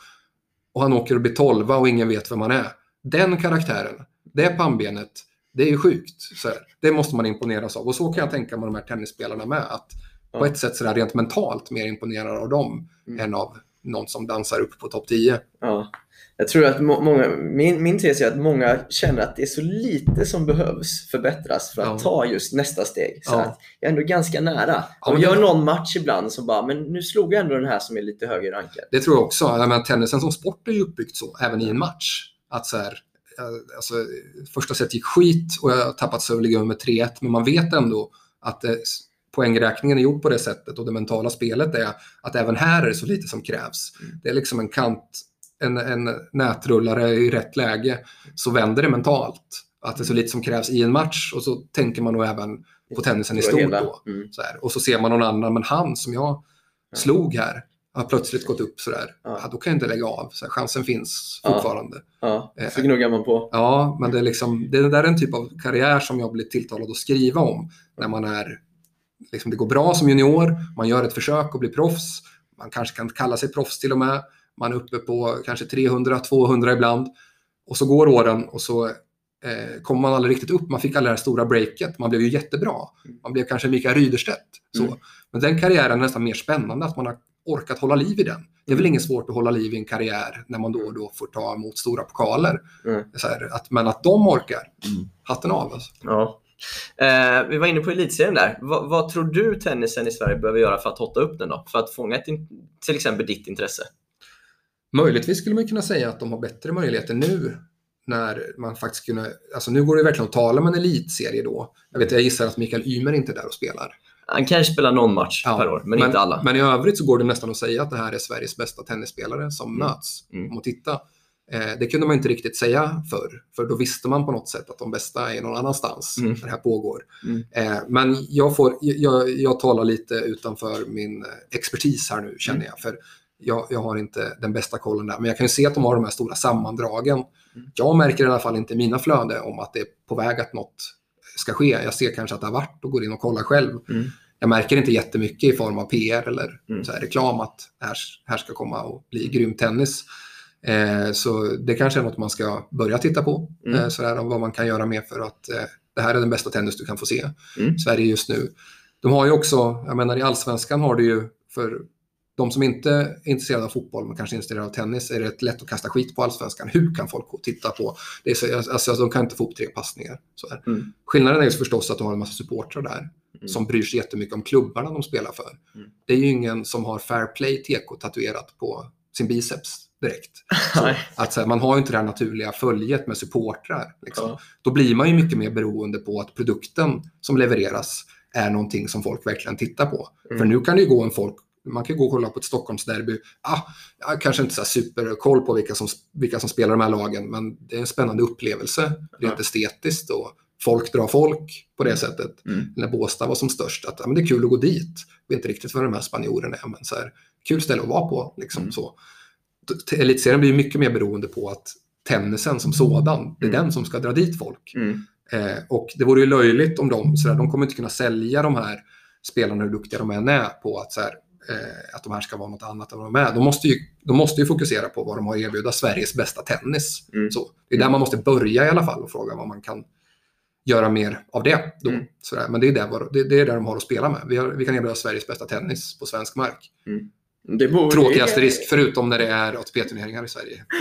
Speaker 3: och han åker och blir tolva och ingen vet vem han är. Den karaktären, det pannbenet, det är ju sjukt. Det måste man imponeras av. Och så kan jag tänka mig de här tennisspelarna med. Att
Speaker 2: Ja.
Speaker 3: på ett sätt sådär rent mentalt mer imponerad av dem
Speaker 2: Mm.
Speaker 3: än av någon som dansar upp på topp 10.
Speaker 2: Ja. Jag tror att må- många, min, min tes är att många känner att det är så lite som behövs förbättras för att
Speaker 3: Ja.
Speaker 2: ta just nästa steg. Så
Speaker 3: Ja.
Speaker 2: att jag är ändå ganska nära.
Speaker 3: Ja,
Speaker 2: och
Speaker 3: men
Speaker 2: gör
Speaker 3: det-
Speaker 2: någon match ibland som bara, men nu slog jag ändå den här som är lite högre rankad.
Speaker 3: Det tror jag också. Jag menar, tennisen som sport är ju uppbyggt så, även i en match. Att så här, alltså, första set gick skit och jag har tappat jag med 3-1, men man vet ändå att eh, poängräkningen är gjord på det sättet och det mentala spelet är att även här är det så lite som krävs.
Speaker 2: Mm.
Speaker 3: Det är liksom en kant, en, en nätrullare i rätt läge, så vänder det mentalt. Att det är så lite som krävs i en match och så tänker man nog även på tennisen i stort då.
Speaker 2: Mm.
Speaker 3: Så här. Och så ser man någon annan, men han som jag slog här har plötsligt gått upp sådär.
Speaker 2: Ja.
Speaker 3: Ja. då kan jag inte lägga av. Så här, chansen finns
Speaker 2: Ja.
Speaker 3: fortfarande.
Speaker 2: Ja,
Speaker 3: Eh.
Speaker 2: så gnuggar man på.
Speaker 3: Ja, men det är, liksom, det där är en typ av karriär som jag blir tilltalad att skriva om. När man är, liksom, det går bra som junior, man gör ett försök att bli proffs. Man kanske kan kalla sig proffs till och med. Man är uppe på kanske 300-200 ibland. Och så går åren och så eh, kommer man aldrig riktigt upp. Man fick aldrig det här stora breaket. Man blev ju jättebra. Man blev kanske Mikael Ryderstedt. Så.
Speaker 2: Mm.
Speaker 3: Men den karriären är nästan mer spännande, att man har orkat hålla liv i den. Det är väl inget svårt att hålla liv i en karriär när man då och då får ta emot stora pokaler.
Speaker 2: Mm.
Speaker 3: Här, att, men att de orkar,
Speaker 2: Mm.
Speaker 3: hatten av. Alltså.
Speaker 2: Ja. Eh, vi var inne på elitserien där. vad, vad tror du tennisen i Sverige behöver göra för att hotta upp den då? För att fånga ett, till exempel ditt intresse?
Speaker 3: Möjligtvis skulle man kunna säga att de har bättre möjligheter nu när man faktiskt kunna, alltså nu går det verkligen att tala om en elitserie då. Jag vet, jag gissar att Mikael Ymer inte är där och spelar.
Speaker 2: Han kanske spelar någon match
Speaker 3: Ja,
Speaker 2: per år, men, inte alla.
Speaker 3: Men i övrigt så går det nästan att säga att det här är Sveriges bästa tennisspelare som
Speaker 2: Mm.
Speaker 3: möts.
Speaker 2: Mm.
Speaker 3: Om att titta. Eh, det kunde man inte riktigt säga förr, för då visste man på något sätt att de bästa är någon annanstans
Speaker 2: Mm.
Speaker 3: när det här pågår.
Speaker 2: Mm.
Speaker 3: Eh, men jag, får, jag, jag talar lite utanför min eh, expertis här nu, känner
Speaker 2: Mm.
Speaker 3: jag. För jag, jag har inte den bästa kollen där, men jag kan ju se att de har de här stora sammandragen.
Speaker 2: Mm.
Speaker 3: Jag märker i alla fall inte i mina flöden om att det är på väg att något ska ske. Jag ser kanske att det har varit och går in och kollar själv.
Speaker 2: Mm.
Speaker 3: Jag märker inte jättemycket i form av PR eller
Speaker 2: Mm.
Speaker 3: så här reklam att här, här ska komma och bli grym tennis. Eh, så det kanske är något man ska börja titta på.
Speaker 2: Mm.
Speaker 3: Eh, så där, vad man kan göra mer för att eh, det här är den bästa tennis du kan få se
Speaker 2: Mm.
Speaker 3: Sverige just nu. De har ju också, jag menar i allsvenskan har du ju för de som inte är intresserade av fotboll men kanske är intresserade av tennis är det rätt lätt att kasta skit på allsvenskan. Hur kan folk gå och titta på? Det är så, alltså, de kan inte få upp tre passningar.
Speaker 2: Mm.
Speaker 3: Skillnaden är ju förstås att du har en massa supportrar där
Speaker 2: Mm.
Speaker 3: som bryr sig jättemycket om klubbarna de spelar för.
Speaker 2: Mm.
Speaker 3: Det är ju ingen som har fair play TK tatuerat på sin biceps direkt. [laughs] Så, att, så här, man har ju inte det här naturliga följet med supportrar. Liksom.
Speaker 2: Ja.
Speaker 3: Då blir man ju mycket mer beroende på att produkten som levereras är någonting som folk verkligen tittar på.
Speaker 2: Mm.
Speaker 3: För nu kan det ju gå en folk man kan gå och kolla på ett Stockholmsderby. Ah, jag kanske inte så superkoll på vilka som, vilka som spelar de här lagen, men det är en spännande upplevelse rent
Speaker 2: Ja.
Speaker 3: estetiskt. Och folk drar folk på det sättet.
Speaker 2: Mm.
Speaker 3: När Båstad var som störst, att ja, men det är kul att gå dit. Jag vet inte riktigt vad de här spanjorerna är, men så här, kul ställe att vara på. Liksom,
Speaker 2: Mm.
Speaker 3: så. Elitserien blir mycket mer beroende på att tennisen som sådan, det är
Speaker 2: Mm.
Speaker 3: den som ska dra dit folk.
Speaker 2: Mm.
Speaker 3: Eh, och det vore ju löjligt om de, så där, de kommer inte kunna sälja de här spelarna hur duktiga de än är på att så här, eh, att de här ska vara något annat än vad de är. De måste ju, de måste ju fokusera på vad de har att erbjuda Sveriges bästa tennis.
Speaker 2: Mm.
Speaker 3: Så, det är där man måste börja i alla fall och fråga vad man kan göra mer av det. Då.
Speaker 2: Mm.
Speaker 3: Men det är, där, det, det är där de har att spela med. Vi, har, vi kan erbjuda Sveriges bästa tennis på svensk mark.
Speaker 2: Det borde-
Speaker 3: Tråkigaste risk, förutom när det är ATP-turneringar i Sverige. [laughs]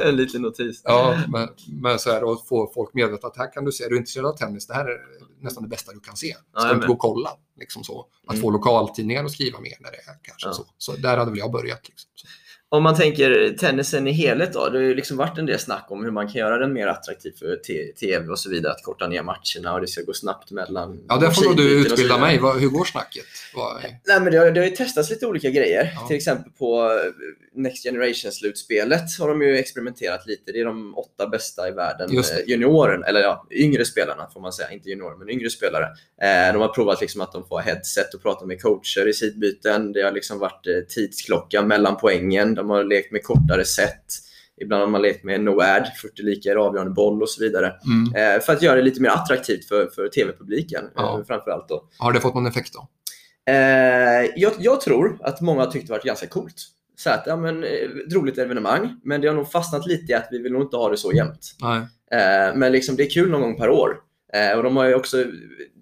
Speaker 3: [laughs]
Speaker 2: En liten notis.
Speaker 3: Ja, men, men så här, och få folk medvetna att här kan du se, är du intresserad av tennis, det här är nästan det bästa du kan se. Ska
Speaker 2: Ja,
Speaker 3: du inte gå och kolla? Liksom så. Att
Speaker 2: Mm.
Speaker 3: få lokaltidningar att skriva mer när det är kanske
Speaker 2: Ja.
Speaker 3: så. Så där hade väl jag börjat. Liksom. Så.
Speaker 2: Om man tänker tennisen i helhet då. Det har ju liksom varit en del snack om hur man kan göra den mer attraktiv för tv och så vidare. Att korta ner matcherna och det ska gå snabbt mellan
Speaker 3: Ja, där får nog du utbilda mig. Hur går snacket? Vad,
Speaker 2: Nej, men det, har, det har ju testats lite olika grejer.
Speaker 3: Ja.
Speaker 2: Till exempel på eh, Next Generation-slutspelet har de ju experimenterat lite. Det är de åtta bästa i världen. Eh, Junioren, eller ja, yngre spelarna får man säga. Inte juniorer, men yngre spelare. Eh, de har provat liksom att de får headset och prata med coacher i sidbyten. Det har liksom varit tidsklocka mellan poängen. De har lekt med kortare set. Ibland har man lekt med no-ad, 40 lika avgörande boll och så vidare.
Speaker 3: mm.
Speaker 2: Eh, för att göra det lite mer attraktivt för, för tv-publiken
Speaker 3: Ja.
Speaker 2: eh, framförallt. Då.
Speaker 3: Har det fått någon effekt då?
Speaker 2: Eh, jag, jag tror att många har tyckt det varit ganska coolt. Så att, ja, men, eh, ett roligt evenemang, men det har nog fastnat lite i att vi vill nog inte ha det så jämnt. Eh, men liksom, det är kul någon gång per år. Eh, och de har ju också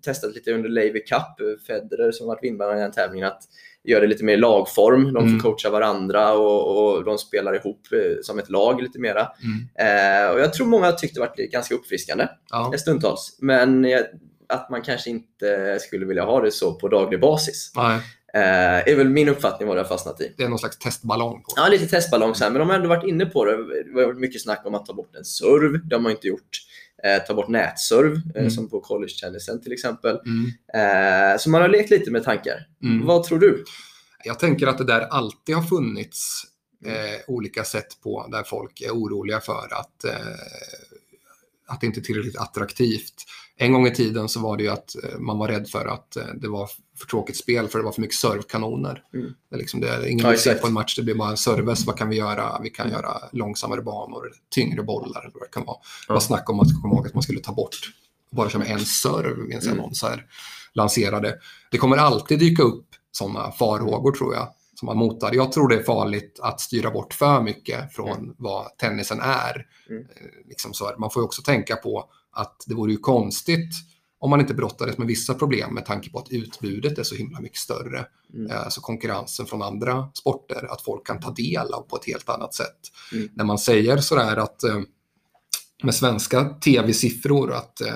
Speaker 2: testat lite under Laver Cup, eh, Federer som varit vinnare i den tävlingen, att göra det lite mer i lagform. De får
Speaker 3: Mm.
Speaker 2: coacha varandra och, och de spelar ihop eh, som ett lag lite mera.
Speaker 3: Mm.
Speaker 2: Eh, och jag tror många har tyckt det varit ganska uppfriskande
Speaker 3: Ja.
Speaker 2: stundtals. Men eh, att man kanske inte skulle vilja ha det så på daglig basis.
Speaker 3: Nej.
Speaker 2: Eh, är väl min uppfattning vad det har fastnat i.
Speaker 3: Det är någon slags testballong på.
Speaker 2: Ja, lite testballong så här, men de har ändå varit inne på det. Det har varit mycket snack om att ta bort en serv. Det har man inte gjort. Eh, ta bort nätserv, eh,
Speaker 3: Mm.
Speaker 2: som på college-tennisen till exempel.
Speaker 3: Mm.
Speaker 2: Eh, så man har lekt lite med tankar.
Speaker 3: Mm.
Speaker 2: Vad tror du?
Speaker 3: Jag tänker att det där alltid har funnits eh, olika sätt på där folk är oroliga för att, att det inte är tillräckligt attraktivt. En gång i tiden så var det ju att eh, man var rädd för att eh, det var för tråkigt spel för det var för mycket servkanoner.
Speaker 2: Mm.
Speaker 3: Det är liksom det, ingen vill se på en match, det blir bara en service. Vad kan vi göra? Vi kan göra långsammare banor, tyngre bollar eller vad det kan vara. Det var snack om att, komma ihåg att man skulle ta bort bara med en serve, minns jag
Speaker 2: Mm.
Speaker 3: någon så här lanserade. Det kommer alltid dyka upp sådana farhågor tror jag, som man motar. Jag tror det är farligt att styra bort för mycket från vad tennisen är.
Speaker 2: Mm.
Speaker 3: Eh, Liksom så här. Man får ju också tänka på att det vore ju konstigt om man inte brottades med vissa problem med tanke på att utbudet är så himla mycket större.
Speaker 2: Mm.
Speaker 3: Alltså konkurrensen från andra sporter, att folk kan ta del av på ett helt annat sätt.
Speaker 2: Mm.
Speaker 3: När man säger sådär att eh, med svenska tv-siffror att eh,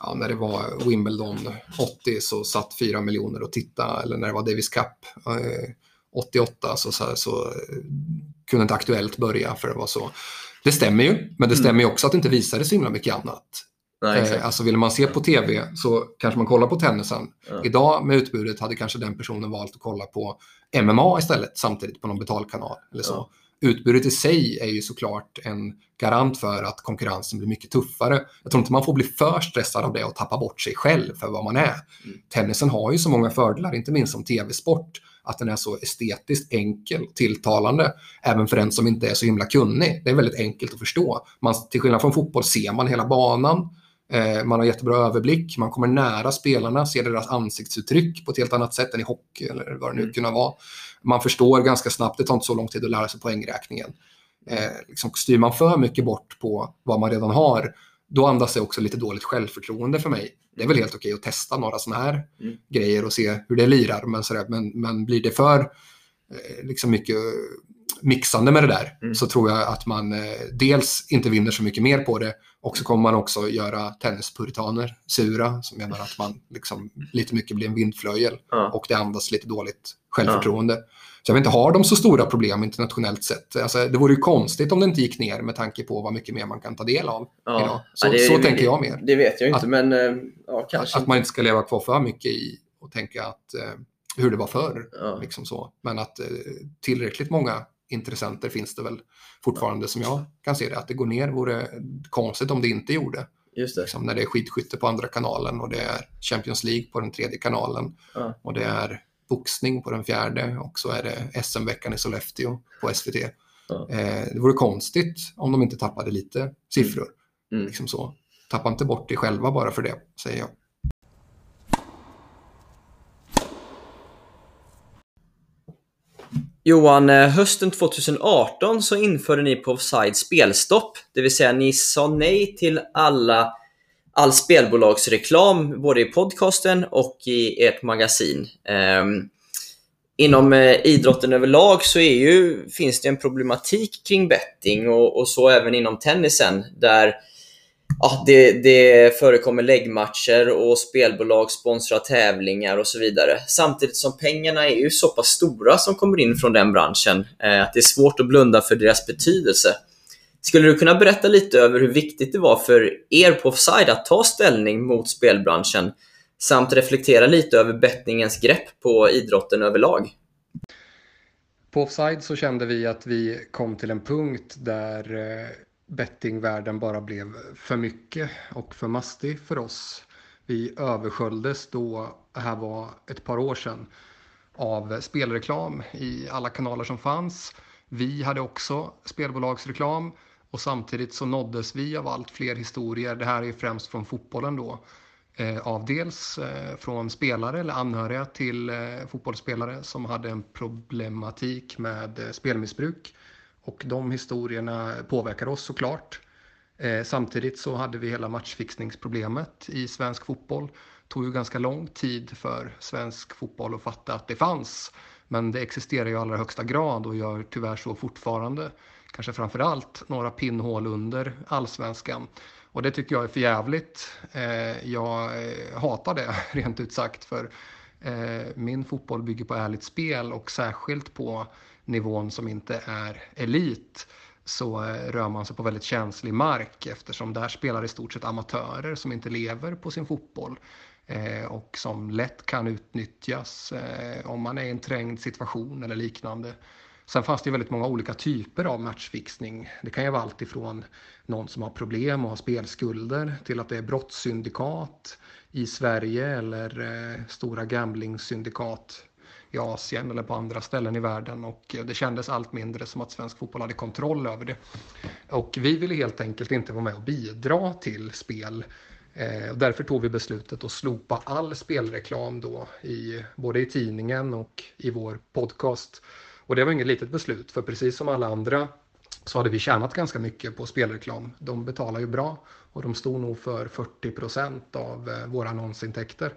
Speaker 3: ja, när det var Wimbledon 80 så satt 4 miljoner och titta eller när det var Davis Cup eh, 88 så, så, så kunde inte Aktuellt börja för det var så. Det stämmer ju, men det
Speaker 2: Mm.
Speaker 3: stämmer ju också att det inte visade så himla mycket annat.
Speaker 2: Nej,
Speaker 3: Eh,
Speaker 2: exakt.
Speaker 3: alltså vill man se på tv så kanske man kollar på tennisen.
Speaker 2: Ja.
Speaker 3: Idag med utbudet hade kanske den personen valt att kolla på MMA istället samtidigt på någon betalkanal. Eller så.
Speaker 2: Ja.
Speaker 3: Utbudet i sig är ju såklart en garant för att konkurrensen blir mycket tuffare. Jag tror inte man får bli för stressad av det och tappa bort sig själv för vad man är.
Speaker 2: Mm.
Speaker 3: Tennisen har ju så många fördelar, inte minst som tv-sport, att den är så estetiskt enkel och tilltalande, även för en som inte är så himla kunnig. Det är väldigt enkelt att förstå. Man, till skillnad från fotboll ser man hela banan, man har jättebra överblick, man kommer nära spelarna, ser deras ansiktsuttryck på ett helt annat sätt än i hockey eller vad det nu
Speaker 2: Mm.
Speaker 3: kunna vara. Man förstår ganska snabbt, det tar inte så lång tid att lära sig poängräkningen. Eh, liksom, styr man för mycket bort på vad man redan har, då andas det också lite dåligt självförtroende för mig. Det är väl helt okej att testa några sådana här
Speaker 2: Mm.
Speaker 3: grejer och se hur det lirar, men, sådär, men, men blir det för eh, liksom mycket mixande med det där
Speaker 2: Mm.
Speaker 3: så tror jag att man eh, dels inte vinner så mycket mer på det och så kommer man också göra tennispuritaner sura som menar att man liksom lite mycket blir en vindflöjel
Speaker 2: Ja.
Speaker 3: och det andas lite dåligt självförtroende. Så jag vet inte, har de så stora problem internationellt sett? Alltså, det vore ju konstigt om det inte gick ner med tanke på vad mycket mer man kan ta del av idag. Så,
Speaker 2: Ja, det-
Speaker 3: så tänker jag mer.
Speaker 2: Det vet jag inte,
Speaker 3: Att-
Speaker 2: men eh, ja, kanske.
Speaker 3: Att man inte ska leva kvar för mycket i och tänka att eh, hur det var förr.
Speaker 2: ja.
Speaker 3: Liksom så. Men att eh, tillräckligt många intressenter finns det väl fortfarande som jag kan se det. Att det går ner vore konstigt om det inte gjorde.
Speaker 2: Just det.
Speaker 3: Liksom när det är skidskytte på andra kanalen och det är Champions League på den tredje kanalen.
Speaker 2: Ja.
Speaker 3: Och det är boxning på den fjärde och så är det SM-veckan i Sollefteå på SVT.
Speaker 2: Ja.
Speaker 3: Eh, det vore konstigt om de inte tappade lite siffror.
Speaker 2: Mm.
Speaker 3: Liksom så. Tappa inte bort det själva bara för det, säger jag.
Speaker 2: Johan, eh, hösten 2018 så införde ni på Offside spelstopp. Det vill säga ni sa nej till alla, all spelbolagsreklam både i podcasten och i ert magasin. Um, inom eh, idrotten överlag så är ju, finns det en problematik kring betting och, och så även inom tennisen där ja, det, det förekommer läggmatcher och spelbolag sponsrar tävlingar och så vidare. Samtidigt som pengarna är ju så pass stora som kommer in från den branschen eh, att det är svårt att blunda för deras betydelse. Skulle du kunna berätta lite över hur viktigt det var för er på Offside att ta ställning mot spelbranschen samt reflektera lite över bettningens grepp på idrotten överlag?
Speaker 3: På Offside så kände vi att vi kom till en punkt där eh, bettingvärlden bara blev för mycket och för mastig för oss. Vi översköljdes då, det här var ett par år sedan, av spelreklam i alla kanaler som fanns. Vi hade också spelbolagsreklam och samtidigt så nåddes vi av allt fler historier. Det här är främst från fotbollen då. Eh, av dels eh, från spelare eller anhöriga till eh, fotbollsspelare som hade en problematik med spelmissbruk och de historierna påverkar oss såklart. Eh, samtidigt så hade vi hela matchfixningsproblemet i svensk fotboll. Det tog ju ganska lång tid för svensk fotboll att fatta att det fanns. Men det existerar ju i allra högsta grad och gör tyvärr så fortfarande. Kanske framför allt några pinnhål under allsvenskan. Och det tycker jag är för jävligt. Eh, jag eh, hatar det [laughs] rent ut sagt för eh, min fotboll bygger på ärligt spel och särskilt på nivån som inte är elit så eh, rör man sig på väldigt känslig mark eftersom där spelar i stort sett amatörer som inte lever på sin fotboll eh, och som lätt kan utnyttjas eh, om man är i en trängd situation eller liknande. Sen fanns det väldigt många olika typer av matchfixning. Det kan ju vara allt ifrån någon som har problem och har spelskulder till att det är brottssyndikat i Sverige eller stora gambling-syndikat i Asien eller på andra ställen i världen och det kändes allt mindre som att svensk fotboll hade kontroll över det. Och vi ville helt enkelt inte vara med och bidra till spel. Eh, därför tog vi beslutet att slopa all spelreklam då, i, både i tidningen och i vår podcast. Och det var inget litet beslut, för precis som alla andra så hade vi tjänat ganska mycket på spelreklam. De betalar ju bra och de stod nog för 40 procent av eh, våra annonsintäkter.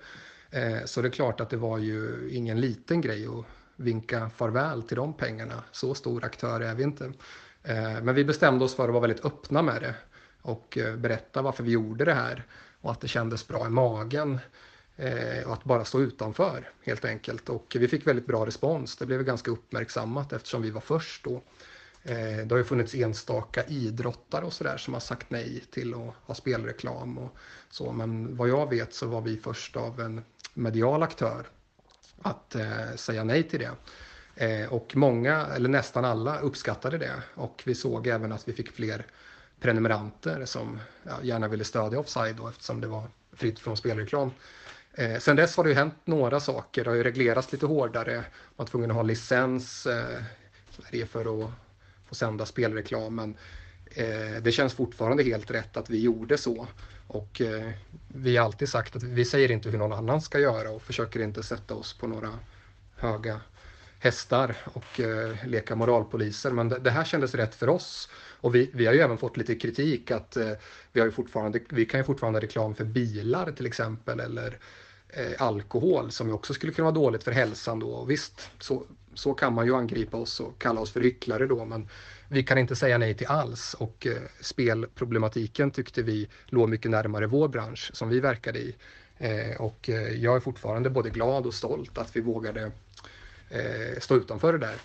Speaker 3: Eh, så det är klart att det var ju ingen liten grej att vinka farväl till de pengarna. Så stor aktör är vi inte. Eh, men vi bestämde oss för att vara väldigt öppna med det och eh, berätta varför vi gjorde det här och att det kändes bra i magen och att bara stå utanför helt enkelt. Och vi fick väldigt bra respons. Det blev ganska uppmärksammat eftersom vi var först då. Det har ju funnits enstaka idrottare och sådär som har sagt nej till att ha spelreklam och så. Men vad jag vet så var vi först av en medial aktör att eh, säga nej till det. Eh, och många, eller nästan alla, uppskattade det. Och vi såg även att vi fick fler prenumeranter som ja, gärna ville stödja Offside då, eftersom det var fritt från spelreklam. Eh, sen dess har det ju hänt några saker. Det har ju reglerats lite hårdare. Man var tvungen att ha licens eh, för att få sända spelreklamen. Eh, det känns fortfarande helt rätt att vi gjorde så. Och eh, vi har alltid sagt att vi säger inte hur någon annan ska göra och försöker inte sätta oss på några höga hästar och eh, leka moralpoliser. Men det, det, här kändes rätt för oss. Och vi, vi har ju även fått lite kritik att eh, vi, har ju fortfarande, vi kan ju fortfarande ha reklam för bilar till exempel eller eh, alkohol som ju också skulle kunna vara dåligt för hälsan då. Och visst, så, så kan man ju angripa oss och kalla oss för hycklare då. Men vi kan inte säga nej till alls och eh, spelproblematiken tyckte vi låg mycket närmare vår bransch som vi verkade i. Eh, och eh, jag är fortfarande både glad och stolt att vi vågade eh, stå utanför det där.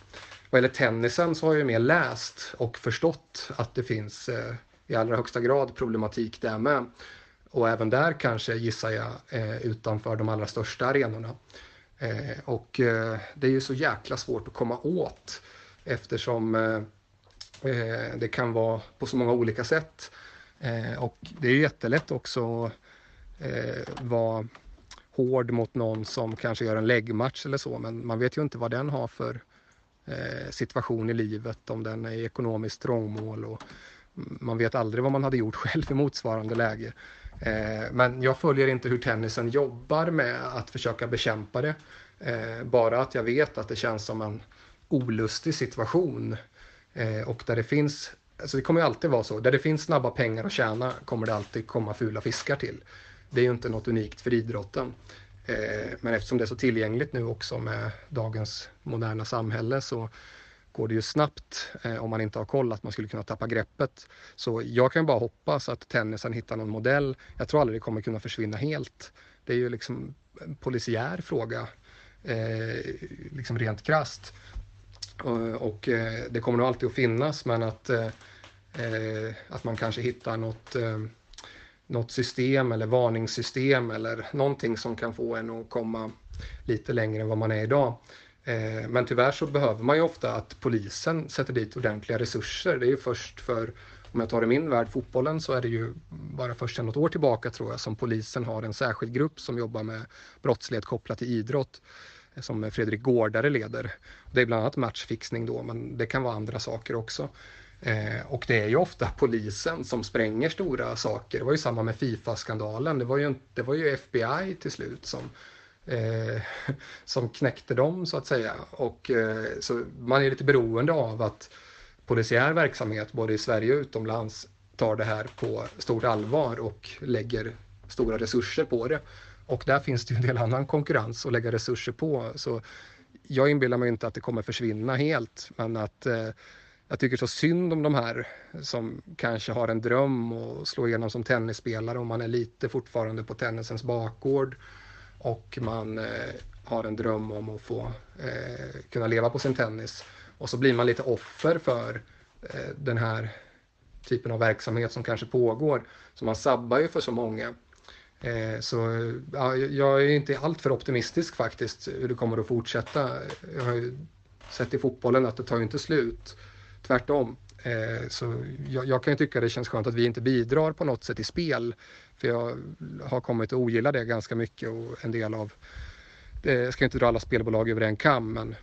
Speaker 3: Vad gäller tennisen så har jag mer läst och förstått att det finns eh, i allra högsta grad problematik där med. Och även där kanske gissar jag eh, utanför de allra största arenorna. Eh, och eh, det är ju så jäkla svårt att komma åt eftersom eh, eh, det kan vara på så många olika sätt. Eh, och det är jättelätt också att eh, vara hård mot någon som kanske gör en läggmatch eller så, men man vet ju inte vad den har för situation i livet, om den är i ekonomiskt trångmål och mm, man vet aldrig vad man hade gjort [laughs] själv i motsvarande läge. Eh, men jag följer inte hur tennisen jobbar med att försöka bekämpa det. Eh, bara att jag vet att det känns som en olustig situation eh, och där det finns, alltså det kommer ju alltid vara så, där det finns snabba pengar att tjäna kommer det alltid komma fula fiskar till. Det är ju inte något unikt för idrotten. Eh, men eftersom det är så tillgängligt nu också med dagens moderna samhälle så går det ju snabbt eh, om man inte har koll att man skulle kunna tappa greppet. Så jag kan bara hoppas att tennisen hittar någon modell. Jag tror aldrig det kommer kunna försvinna helt. Det är ju liksom en polisiär fråga, eh, liksom rent krast. Och, och eh, det kommer nog alltid att finnas men att, eh, eh att man kanske hittar något eh, något system eller varningssystem eller någonting som kan få en att komma lite längre än vad man är idag. Eh, men tyvärr så behöver man ju ofta att polisen sätter dit ordentliga resurser. Det är ju först för, om jag tar i min värld, fotbollen, så är det ju bara först sedan något år tillbaka tror jag som polisen har en särskild grupp som jobbar med brottslighet kopplat till idrott eh, som Fredrik Gårdare leder. Det är bland annat matchfixning då, men det kan vara andra saker också. Eh, och det är ju ofta polisen som spränger stora saker. Det var ju samma med Fifa-skandalen. Det, var ju, det var ju FBI till slut som, eh, [laughs] som knäckte dem så att säga. Och, eh, så man är lite beroende av att polisiär verksamhet både i Sverige och utomlands tar det här på stort allvar och lägger stora resurser på det. Och där finns det ju en del annan konkurrens att lägga resurser på. Så jag inbillar mig inte att det kommer försvinna helt, men att eh, jag tycker så synd om de här som kanske har en dröm att slå igenom som tennisspelare om man är lite fortfarande på tennisens bakgård och man eh, har en dröm om att få eh, kunna leva på sin tennis. Och så blir man lite offer för eh, den här typen av verksamhet som kanske pågår. Så man sabbar ju för så många. Eh, så ja, jag är inte alltför optimistisk faktiskt hur det kommer att fortsätta. Jag har ju sett i fotbollen att det tar ju inte slut. Tvärtom. Eh, så jag, jag, kan ju tycka det känns skönt att vi inte bidrar på något sätt i spel. För jag har kommit att ogilla det ganska mycket och en del av, jag ska inte dra alla spelbolag över en kam, men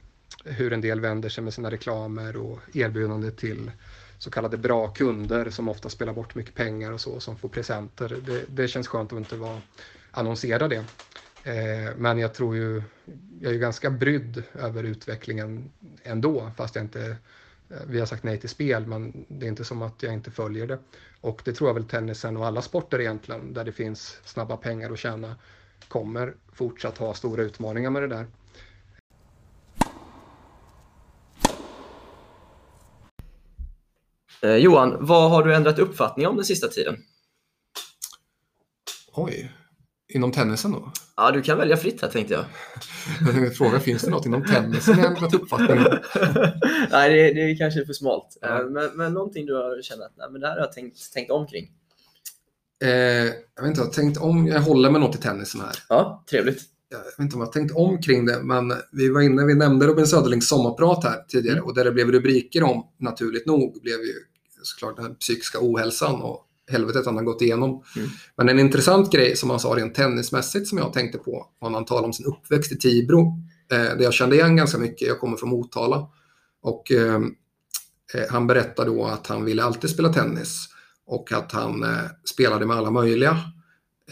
Speaker 3: hur en del vänder sig med sina reklamer och erbjudande till så kallade bra kunder som ofta spelar bort mycket pengar och så, som får presenter. Det, det känns skönt att inte vara annonsera det. Eh, men jag tror ju, jag är ju ganska brydd över utvecklingen ändå, fast jag inte vi har sagt nej till spel, men det är inte som att jag inte följer det. Och det tror jag väl tennisen och alla sporter egentligen, där det finns snabba pengar att tjäna, kommer fortsatt ha stora utmaningar med det där.
Speaker 2: Eh, Johan, vad har du ändrat uppfattning om den sista tiden?
Speaker 4: Oj, Inom tennisen då?
Speaker 2: Ja, du kan välja fritt här tänkte jag. [laughs]
Speaker 4: Fråga, finns det något inom tennisen jag ändrat uppfattning [laughs]
Speaker 2: Nej, det, det är kanske för smalt. Ja. Men, men någonting du har känt att nej, men det här har jag tänkt, tänkt omkring?
Speaker 4: Eh, jag vet inte, jag har tänkt om, jag håller med något i tennisen här.
Speaker 2: Ja, trevligt.
Speaker 4: Jag vet inte om jag har tänkt om kring det, men vi var inne, vi nämnde Robin Söderlings sommarprat här tidigare mm. och där det blev rubriker om, naturligt nog, blev ju såklart den psykiska ohälsan och helvetet han har gått igenom. Mm. Men en intressant grej som han sa rent tennismässigt som jag tänkte på var när han talade om sin uppväxt i Tibro. Eh, där jag kände igen ganska mycket. Jag kommer från Motala. Och eh, eh, han berättade då att han ville alltid spela tennis och att han eh, spelade med alla möjliga.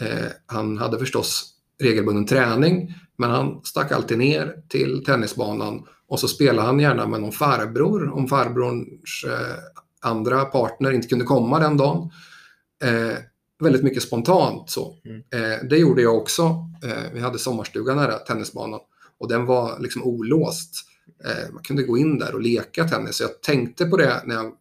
Speaker 4: Eh, han hade förstås regelbunden träning men han stack alltid ner till tennisbanan och så spelade han gärna med någon farbror om farbrorns eh, andra partner inte kunde komma den dagen eh, väldigt mycket spontant. Så. Mm. Eh, det gjorde jag också. Eh, vi hade sommarstuga nära tennisbanan och den var liksom olåst. Eh, man kunde gå in där och leka tennis. Så jag tänkte på det när jag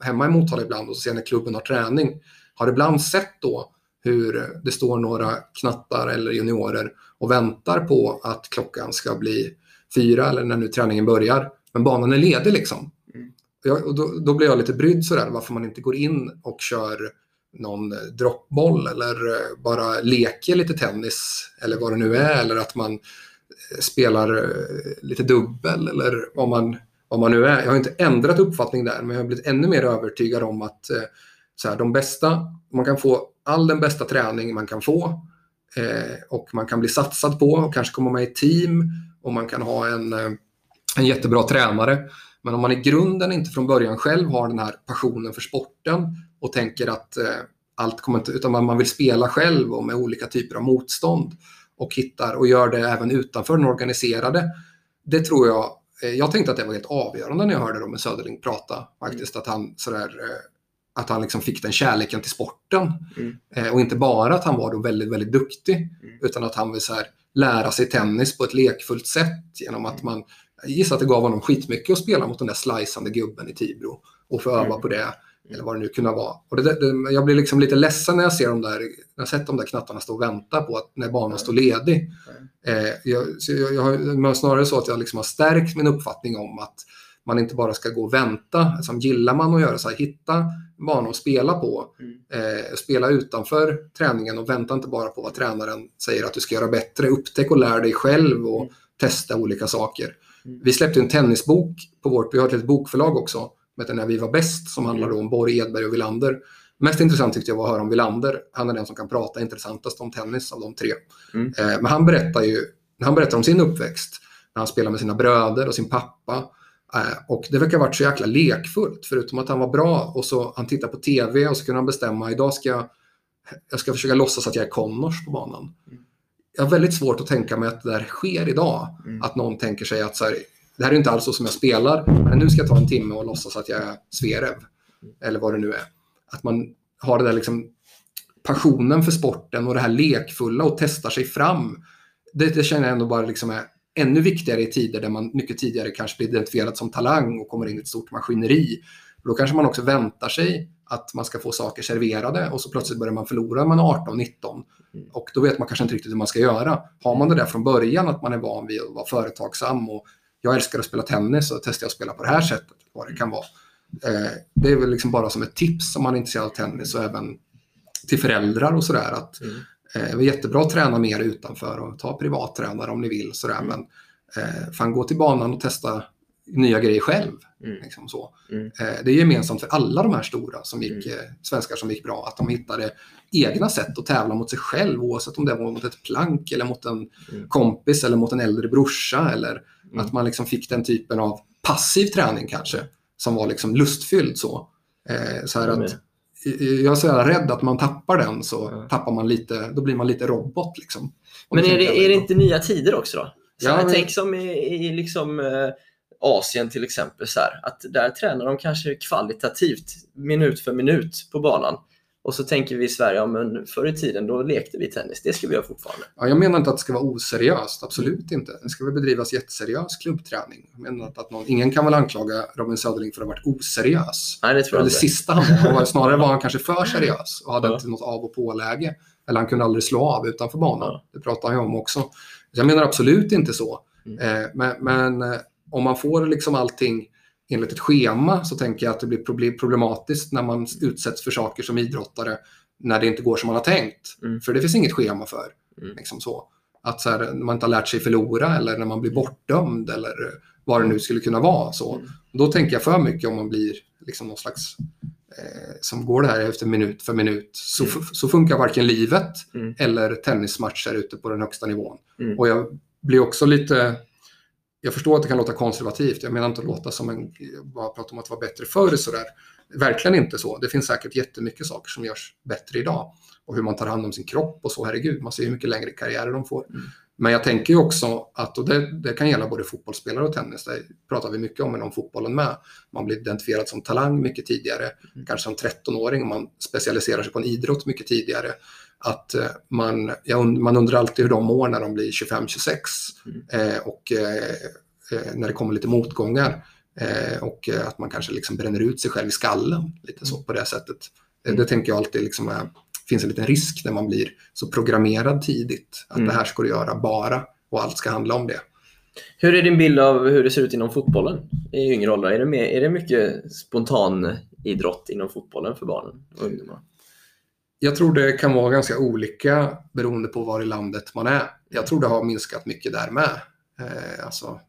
Speaker 4: hemma i Motala ibland och ser när klubben har träning. Har ibland sett då hur det står några knattar eller juniorer och väntar på att klockan ska bli fyra eller när nu träningen börjar. Men banan är ledig liksom. Mm. Jag, och då, då blir jag lite brydd sådär varför man inte går in och kör någon eh, droppboll eller eh, bara leker lite tennis eller vad det nu är eller att man eh, spelar lite dubbel eller vad man, vad man nu är. Jag har inte ändrat uppfattning där men jag har blivit ännu mer övertygad om att så här, de bästa, man kan få all den bästa träning man kan få eh, och man kan bli satsad på och kanske komma med i team och man kan ha en, en jättebra tränare. Men om man i grunden inte från början själv har den här passionen för sporten och tänker att eh, allt kommer inte, utan man vill spela själv och med olika typer av motstånd och hittar och gör det även utanför den organiserade. Det tror jag
Speaker 3: eh, jag tänkte att det var helt avgörande när jag hörde Robin Söderling prata faktiskt. Att han sådär eh, att han liksom fick den kärleken till sporten.
Speaker 2: Mm.
Speaker 3: Eh, och inte bara att han var då väldigt, väldigt duktig,
Speaker 2: Mm.
Speaker 3: utan att han vill så här, lära sig tennis på ett lekfullt sätt genom att man, jag gissar att det gav honom skitmycket att spela mot den där sliceande gubben i Tibro och få öva
Speaker 2: Mm.
Speaker 3: på det. Eller vad det nu kunde vara. Och det, det, jag blir liksom lite ledsen när jag ser de där, när jag sett de där knattarna stå och vänta på att när banan står ledig. Eh, jag, jag, jag, har- snarare så att jag liksom har stärkt min uppfattning om att man inte bara ska gå och vänta. Alltså, gillar man att göra så här, hitta banor att spela på. Eh, spela utanför träningen och vänta inte bara på vad tränaren säger att du ska göra bättre. Upptäck och lär dig själv och
Speaker 2: Mm.
Speaker 3: testa olika saker.
Speaker 2: Mm.
Speaker 3: Vi släppte en tennisbok på vårt, vi har ett litet bokförlag också, heter När vi var bäst, som handlar då om Borg, Edberg och Villander. Mest intressant tyckte jag var att höra om Villander. Han är den som kan prata intressantast om tennis av de tre.
Speaker 2: Mm.
Speaker 3: Eh, men han berättar ju han berättar om sin uppväxt, när han spelar med sina bröder och sin pappa. Eh, och det verkar ha varit så jäkla lekfullt, förutom att han var bra och så han tittar på TV och så kunde han bestämma, idag ska jag, jag ska försöka låtsas att jag är Connors på banan.
Speaker 2: Mm.
Speaker 3: Jag har väldigt svårt att tänka mig att det där sker idag.
Speaker 2: Mm.
Speaker 3: Att någon tänker sig att så här, det här är inte alls så som jag spelar, men nu ska jag ta en timme och låtsas att jag är Sverev. Eller vad det nu är. Att man har det där liksom passionen för sporten och det här lekfulla och testar sig fram. Det, det känner jag ändå bara liksom är ännu viktigare i tider där man mycket tidigare kanske blir identifierad som talang och kommer in i ett stort maskineri. Då kanske man också väntar sig att man ska få saker serverade och så plötsligt börjar man förlora när man är 18-19. Och då vet man kanske inte riktigt hur man ska göra. Har man det där från början att man är van vid att vara företagsam och jag älskar att spela tennis och testar jag att spela på det här sättet, vad det kan vara. Eh, det är väl liksom bara som ett tips om man är intresserad av tennis och även till föräldrar och sådär. Att,
Speaker 2: Mm.
Speaker 3: eh, det är jättebra att träna mer utanför och ta privattränare om ni vill. Sådär,
Speaker 2: Mm.
Speaker 3: Men eh, fan gå till banan och testa nya grejer själv.
Speaker 2: Mm.
Speaker 3: Liksom så.
Speaker 2: Mm.
Speaker 3: Eh, det är gemensamt för alla de här stora som gick,
Speaker 2: Mm.
Speaker 3: eh, svenskar som gick bra, att de hittade egna sätt att tävla mot sig själv, oavsett om det var mot ett plank eller mot en
Speaker 2: Mm.
Speaker 3: kompis eller mot en äldre brorsa. Eller
Speaker 2: Mm.
Speaker 3: att man liksom fick den typen av passiv träning kanske, som var liksom lustfylld. Så. Eh, så här att, jag är så jävla rädd att man tappar den så
Speaker 2: Ja.
Speaker 3: tappar man lite, då blir man lite robot. Liksom.
Speaker 2: Men är det, är det inte nya tider också då? Så
Speaker 3: Ja, men-
Speaker 2: Tänk som i, i liksom, Asien till exempel, så här, att där tränar de kanske kvalitativt minut för minut på banan. Och så tänker vi i Sverige, ja, men förr i tiden då lekte vi tennis, det ska vi göra fortfarande.
Speaker 3: Ja, jag menar inte att det ska vara oseriöst, absolut inte. Det ska väl bedrivas jätteseriös klubbträning. Jag menar att någon, ingen kan väl anklaga Robin Söderling för att ha varit oseriös.
Speaker 2: Nej, det tror jag
Speaker 3: det
Speaker 2: inte.
Speaker 3: sista han var, snarare var han kanske för [laughs] seriös och hade
Speaker 2: Ja.
Speaker 3: inte något av och påläge. Eller han kunde aldrig slå av utanför banan.
Speaker 2: Ja.
Speaker 3: Det pratar ju om också. Så jag menar absolut inte så.
Speaker 2: Mm.
Speaker 3: Eh, men men eh, om man får liksom allting enligt ett schema så tänker jag att det blir proble- problematiskt när man utsätts för saker som idrottare när det inte går som man har tänkt.
Speaker 2: Mm.
Speaker 3: För det finns inget schema för.
Speaker 2: Mm.
Speaker 3: Liksom så. Att så här, när man inte har lärt sig förlora eller när man blir bortdömd eller vad det nu skulle kunna vara. Så.
Speaker 2: Mm.
Speaker 3: Då tänker jag för mycket om man blir liksom någon slags eh, som går det här efter minut för minut. Så,
Speaker 2: Mm.
Speaker 3: så funkar varken livet
Speaker 2: Mm.
Speaker 3: eller tennismatcher ute på den högsta nivån.
Speaker 2: Mm.
Speaker 3: Och jag blir också lite... Jag förstår att det kan låta konservativt. Jag menar inte att låta som en... Bara prata om att det var bättre förr. Sådär. Verkligen inte så. Det finns säkert jättemycket saker som görs bättre idag. Och hur man tar hand om sin kropp och så. Herregud, man ser hur mycket längre karriärer de får.
Speaker 2: Mm.
Speaker 3: Men jag tänker ju också att, och det, det kan gälla både fotbollsspelare och tennis, det pratar vi mycket om inom fotbollen med. Man blir identifierad som talang mycket tidigare,
Speaker 2: Mm.
Speaker 3: kanske som 13-åring och man specialiserar sig på en idrott mycket tidigare. Att eh, man, und- man undrar alltid hur de mår när de blir 25-26
Speaker 2: Mm.
Speaker 3: eh, och eh, eh, när det kommer lite motgångar. Eh, och eh, att man kanske liksom bränner ut sig själv i skallen lite så på det sättet.
Speaker 2: Mm.
Speaker 3: Det tänker jag alltid liksom är, finns en liten risk när man blir så programmerad tidigt. Att
Speaker 2: Mm.
Speaker 3: det här ska du göra bara och allt ska handla om det.
Speaker 2: Hur är din bild av hur det ser ut inom fotbollen i yngre åldrar? Är det, mer, är det mycket spontan idrott inom fotbollen för barnen och ungdomar?
Speaker 3: Jag tror det kan vara ganska olika beroende på var i landet man är. Jag tror det har minskat mycket där med. Eh, alltså,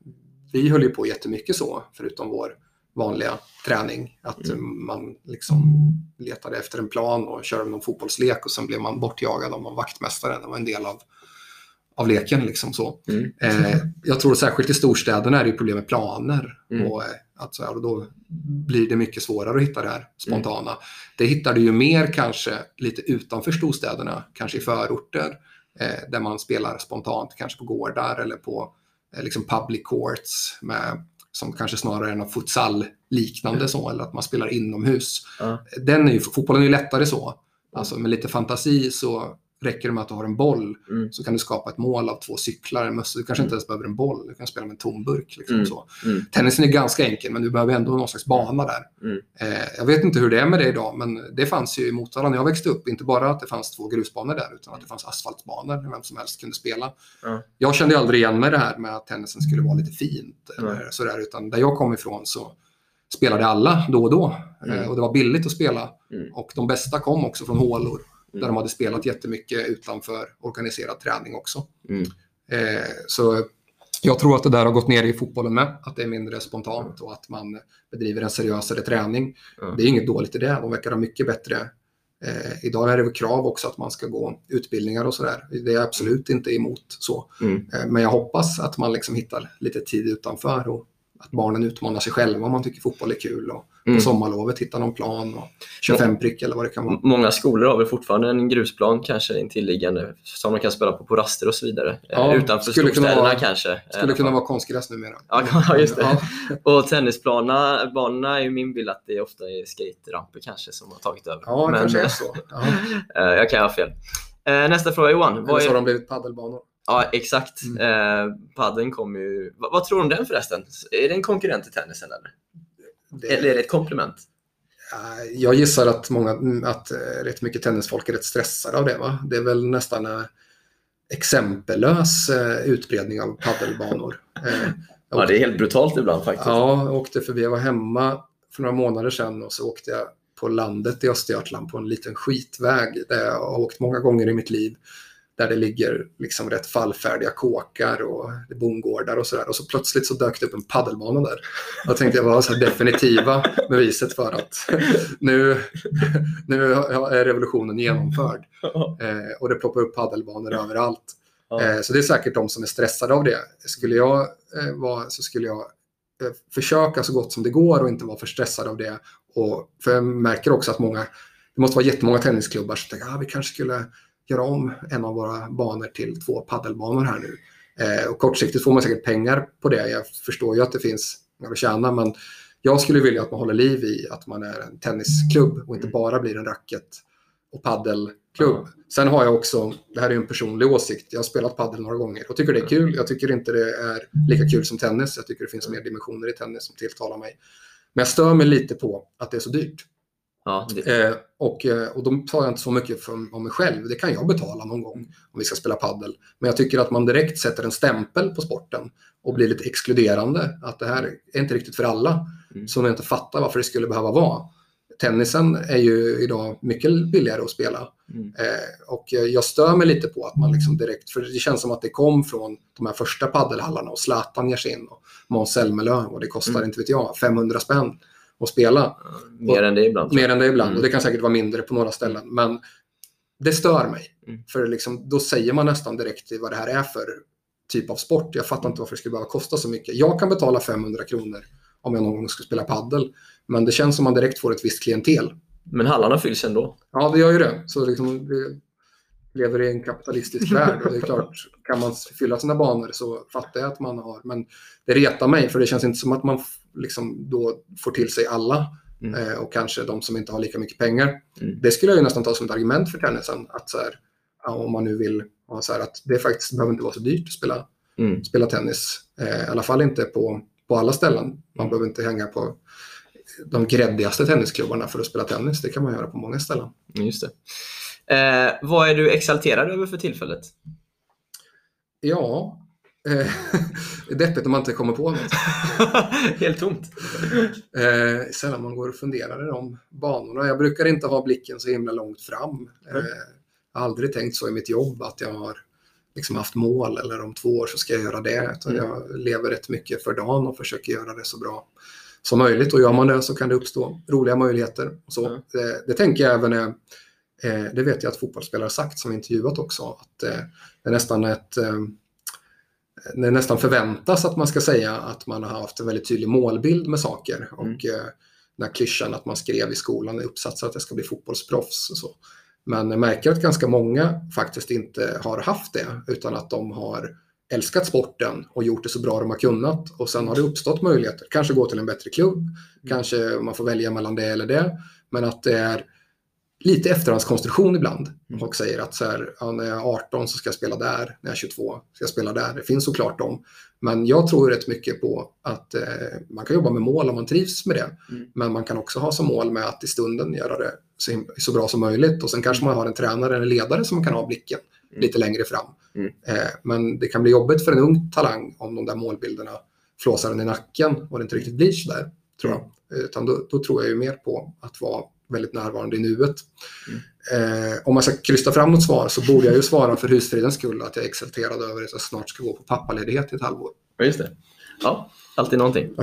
Speaker 3: vi höll ju på jättemycket så, förutom vår vanliga träning. Att
Speaker 2: Mm.
Speaker 3: man liksom letade efter en plan och körde någon fotbollslek och sen blev man bortjagad av någon vaktmästare. Det var en del av, av leken. Liksom så.
Speaker 2: Mm.
Speaker 3: Eh, jag tror särskilt i storstäderna är det problem med planer.
Speaker 2: Mm.
Speaker 3: Och, eh, att, så här, och då blir det mycket svårare att hitta det här spontana. Det hittar du ju mer kanske lite utanför storstäderna, kanske i förorter. Eh, där man spelar spontant, kanske på gårdar eller på eh, liksom public courts med som kanske snarare är något futsal-liknande så, eller att man spelar inomhus.
Speaker 2: Ja.
Speaker 3: Den är ju, fotbollen är ju lättare så. Alltså med lite fantasi så räcker det med att du har en boll
Speaker 2: Mm.
Speaker 3: så kan du skapa ett mål av två cyklar. Du kanske inte ens behöver en boll, du kan spela med en tom burk. Liksom,
Speaker 2: Mm.
Speaker 3: så.
Speaker 2: Mm.
Speaker 3: Tennisen är ganska enkel, men du behöver ändå någon slags bana där.
Speaker 2: Mm.
Speaker 3: Eh, jag vet inte hur det är med det idag, men det fanns ju i Motala när jag växte upp. Inte bara att det fanns två grusbanor där, utan att det fanns asfaltbanor där vem som helst kunde spela.
Speaker 2: Ja.
Speaker 3: Jag kände aldrig igen mig det här med att tennisen skulle vara lite fint. Eller sådär, utan där jag kom ifrån så spelade alla då och då.
Speaker 2: Mm.
Speaker 3: Eh, och det var billigt att spela.
Speaker 2: Mm.
Speaker 3: Och de bästa kom också från hålor, där
Speaker 2: Mm.
Speaker 3: de hade spelat jättemycket utanför organiserad träning också.
Speaker 2: Mm.
Speaker 3: Eh, så jag tror att det där har gått ner i fotbollen med, att det är mindre spontant och att man bedriver en seriösare träning. Det är inget dåligt i det, de verkar ha mycket bättre. Eh, idag är det väl krav också att man ska gå utbildningar och sådär. Det är jag absolut inte emot så.
Speaker 2: Mm.
Speaker 3: Eh, men jag hoppas att man liksom hittar lite tid utanför och att barnen utmanar sig själva om man tycker fotboll är kul och
Speaker 2: Mm.
Speaker 3: på sommarlovet hittar någon plan och 25 prick eller vad det kan vara.
Speaker 2: Många skolor har väl fortfarande en grusplan kanske intilliggande som de kan spela på på raster och så vidare.
Speaker 3: Ja,
Speaker 2: Eh, Utanför
Speaker 3: skulle
Speaker 2: storstäderna
Speaker 3: vara-
Speaker 2: kanske.
Speaker 3: Skulle kunna vara konstgräs numera.
Speaker 2: Ja, [laughs] ja, just det.
Speaker 3: Ja.
Speaker 2: Och tennisplanerna banorna är ju min bild att det ofta är skateramper kanske som har tagit över.
Speaker 3: Ja, det
Speaker 2: Men
Speaker 3: kanske är
Speaker 2: eh,
Speaker 3: så. Ja. [laughs]
Speaker 2: eh, jag kan ha fel. Nästa fråga Johan.
Speaker 3: Eller så har
Speaker 2: är...
Speaker 3: de blivit paddelbanor.
Speaker 2: Ja, exakt.
Speaker 3: Mm.
Speaker 2: Eh, padden kommer ju... Vad, vad tror du om den förresten? Är det en konkurrent till tennisen eller?
Speaker 3: Det-
Speaker 2: Eller är det ett komplement?
Speaker 3: Jag gissar att, många, att eh, rätt mycket tennisfolk är rätt stressade av det. Va? Det är väl nästan eh, exempellös eh, utbredning av paddelbanor. [laughs]
Speaker 2: Ja, det är helt brutalt ibland faktiskt.
Speaker 3: Ja, jag åkte förbi. Jag var hemma för några månader sedan och så åkte jag på landet i Östergötland på en liten skitväg där jag har åkt många gånger i mitt liv. Där det ligger liksom rätt fallfärdiga kåkar och bondgårdar och sådär. Och så plötsligt så dök det upp en paddelbana där. Jag tänkte jag var så definitiva beviset för att nu, nu är revolutionen genomförd. Eh, och det ploppar upp paddelbanor överallt. Eh, så det är säkert de som är stressade av det. Skulle jag eh, vara så skulle jag eh, försöka så gott som det går och inte vara för stressad av det. Och, för jag märker också att många, det måste vara jättemånga tennisklubbar som tänker att ah, vi kanske skulle göra om en av våra banor till två paddelbanor här nu. Eh, och kortsiktigt får man säkert pengar på det. Jag förstår ju att det finns pengar att tjäna, men jag skulle vilja att man håller liv i att man är en tennisklubb och inte bara blir en racket och paddelklubb. Sen har jag också, det här är ju en personlig åsikt, jag har spelat paddel några gånger och tycker det är kul. Jag tycker inte det är lika kul som tennis. Jag tycker det finns mer dimensioner i tennis som tilltalar mig. Men jag stör mig lite på att det är så dyrt.
Speaker 2: Ja, det,
Speaker 3: Eh, och, eh, och då tar jag inte så mycket för, om mig själv. Det kan jag betala någon gång om vi ska spela paddel. Men jag tycker att man direkt sätter en stämpel på sporten och blir lite exkluderande. Att det här är inte riktigt för alla.
Speaker 2: Mm.
Speaker 3: Som inte fattar varför det skulle behöva vara. Tennisen är ju idag mycket billigare att spela.
Speaker 2: Mm.
Speaker 3: Eh, och jag stör mig lite på att man liksom direkt, för det känns som att det kom från de här första paddelhallarna och Zlatan ger sig in och Måns Zelmerlöw och det kostar,
Speaker 2: Mm.
Speaker 3: inte vet jag, 500 spänn att spela.
Speaker 2: mer än det ibland.
Speaker 3: Mer än det ibland.
Speaker 2: Mm.
Speaker 3: Och det kan säkert vara mindre på några ställen. Men det stör mig.
Speaker 2: Mm.
Speaker 3: För liksom, då säger man nästan direkt vad det här är för typ av sport. Jag fattar inte varför det skulle behöva kosta så mycket. Jag kan betala 500 kronor om jag någon gång ska spela paddel. Men det känns som man direkt får ett visst klientel.
Speaker 2: Men hallarna fylls ändå.
Speaker 3: Ja, det gör ju det. Så liksom, vi lever i en kapitalistisk värld. Och det är [laughs] klart, kan man fylla sina banor så fattar jag att man har. Men det retar mig, för det känns inte som att man liksom då får till sig alla.
Speaker 2: Mm.
Speaker 3: Eh, och kanske de som inte har lika mycket pengar.
Speaker 2: Mm.
Speaker 3: Det skulle jag ju nästan ta som ett argument för tennisen. Att så här, om man nu vill ha så här, att det faktiskt behöver inte vara så dyrt att spela,
Speaker 2: Mm.
Speaker 3: spela tennis. Eh, I alla fall inte på, på alla ställen. Man
Speaker 2: Mm.
Speaker 3: behöver inte hänga på de gräddigaste tennisklubbarna för att spela tennis. Det kan man göra på många ställen.
Speaker 2: Just det. Eh, vad är du exalterad över för tillfället?
Speaker 3: Ja, eh, [laughs] det är deppigt om man inte kommer på något. [laughs]
Speaker 2: Helt tomt.
Speaker 3: Eh, sällan man går och funderar i de banorna. Jag brukar inte ha blicken så himla långt fram. Eh, jag har aldrig tänkt så i mitt jobb att jag har liksom haft mål eller om två år så ska jag göra det. Utan
Speaker 2: Mm.
Speaker 3: Jag lever rätt mycket för dagen och försöker göra det så bra som möjligt. Och gör man det så kan det uppstå roliga möjligheter. Så.
Speaker 2: Mm.
Speaker 3: Det, det tänker jag även är, eh, det vet jag att fotbollsspelare sagt som intervjuat också, att eh, det är nästan ett eh, det nästan förväntas att man ska säga att man har haft en väldigt tydlig målbild med saker. Och eh, den här klyschan att man skrev i skolan i uppsatser att jag ska bli fotbollsproffs och så. Men jag märker att ganska många faktiskt inte har haft det, utan att de har älskat sporten och gjort det så bra de har kunnat. Och sen har det uppstått möjligheter. Kanske gå till en bättre klubb, kanske man får välja mellan det eller det. Men att det är lite efterhandskonstruktion ibland. Mm. Folk säger att så här, ja, när jag är 18 så ska jag spela där, när jag är 22 ska jag spela där. Det finns såklart dem. Men jag tror rätt mycket på att eh, man kan jobba med mål om man trivs med det. Mm. Men man kan också ha som mål med att i stunden göra det så, så bra som möjligt. Och sen kanske man har en tränare eller ledare som kan ha blicken mm. lite längre fram. Mm. Eh, men det kan bli jobbigt för en ung talang om de där målbilderna flåsar den i nacken och det inte riktigt blir så där, tror jag. Mm. Utan då, då, tror jag ju mer på att vara väldigt närvarande i nuet. Mm. Eh, om man ska krysta fram något svar så borde jag ju svara för husfridens skull att jag är exalterad över att jag snart ska gå på pappaledighet i ett halvår.
Speaker 2: Ja, just det. Ja, alltid någonting.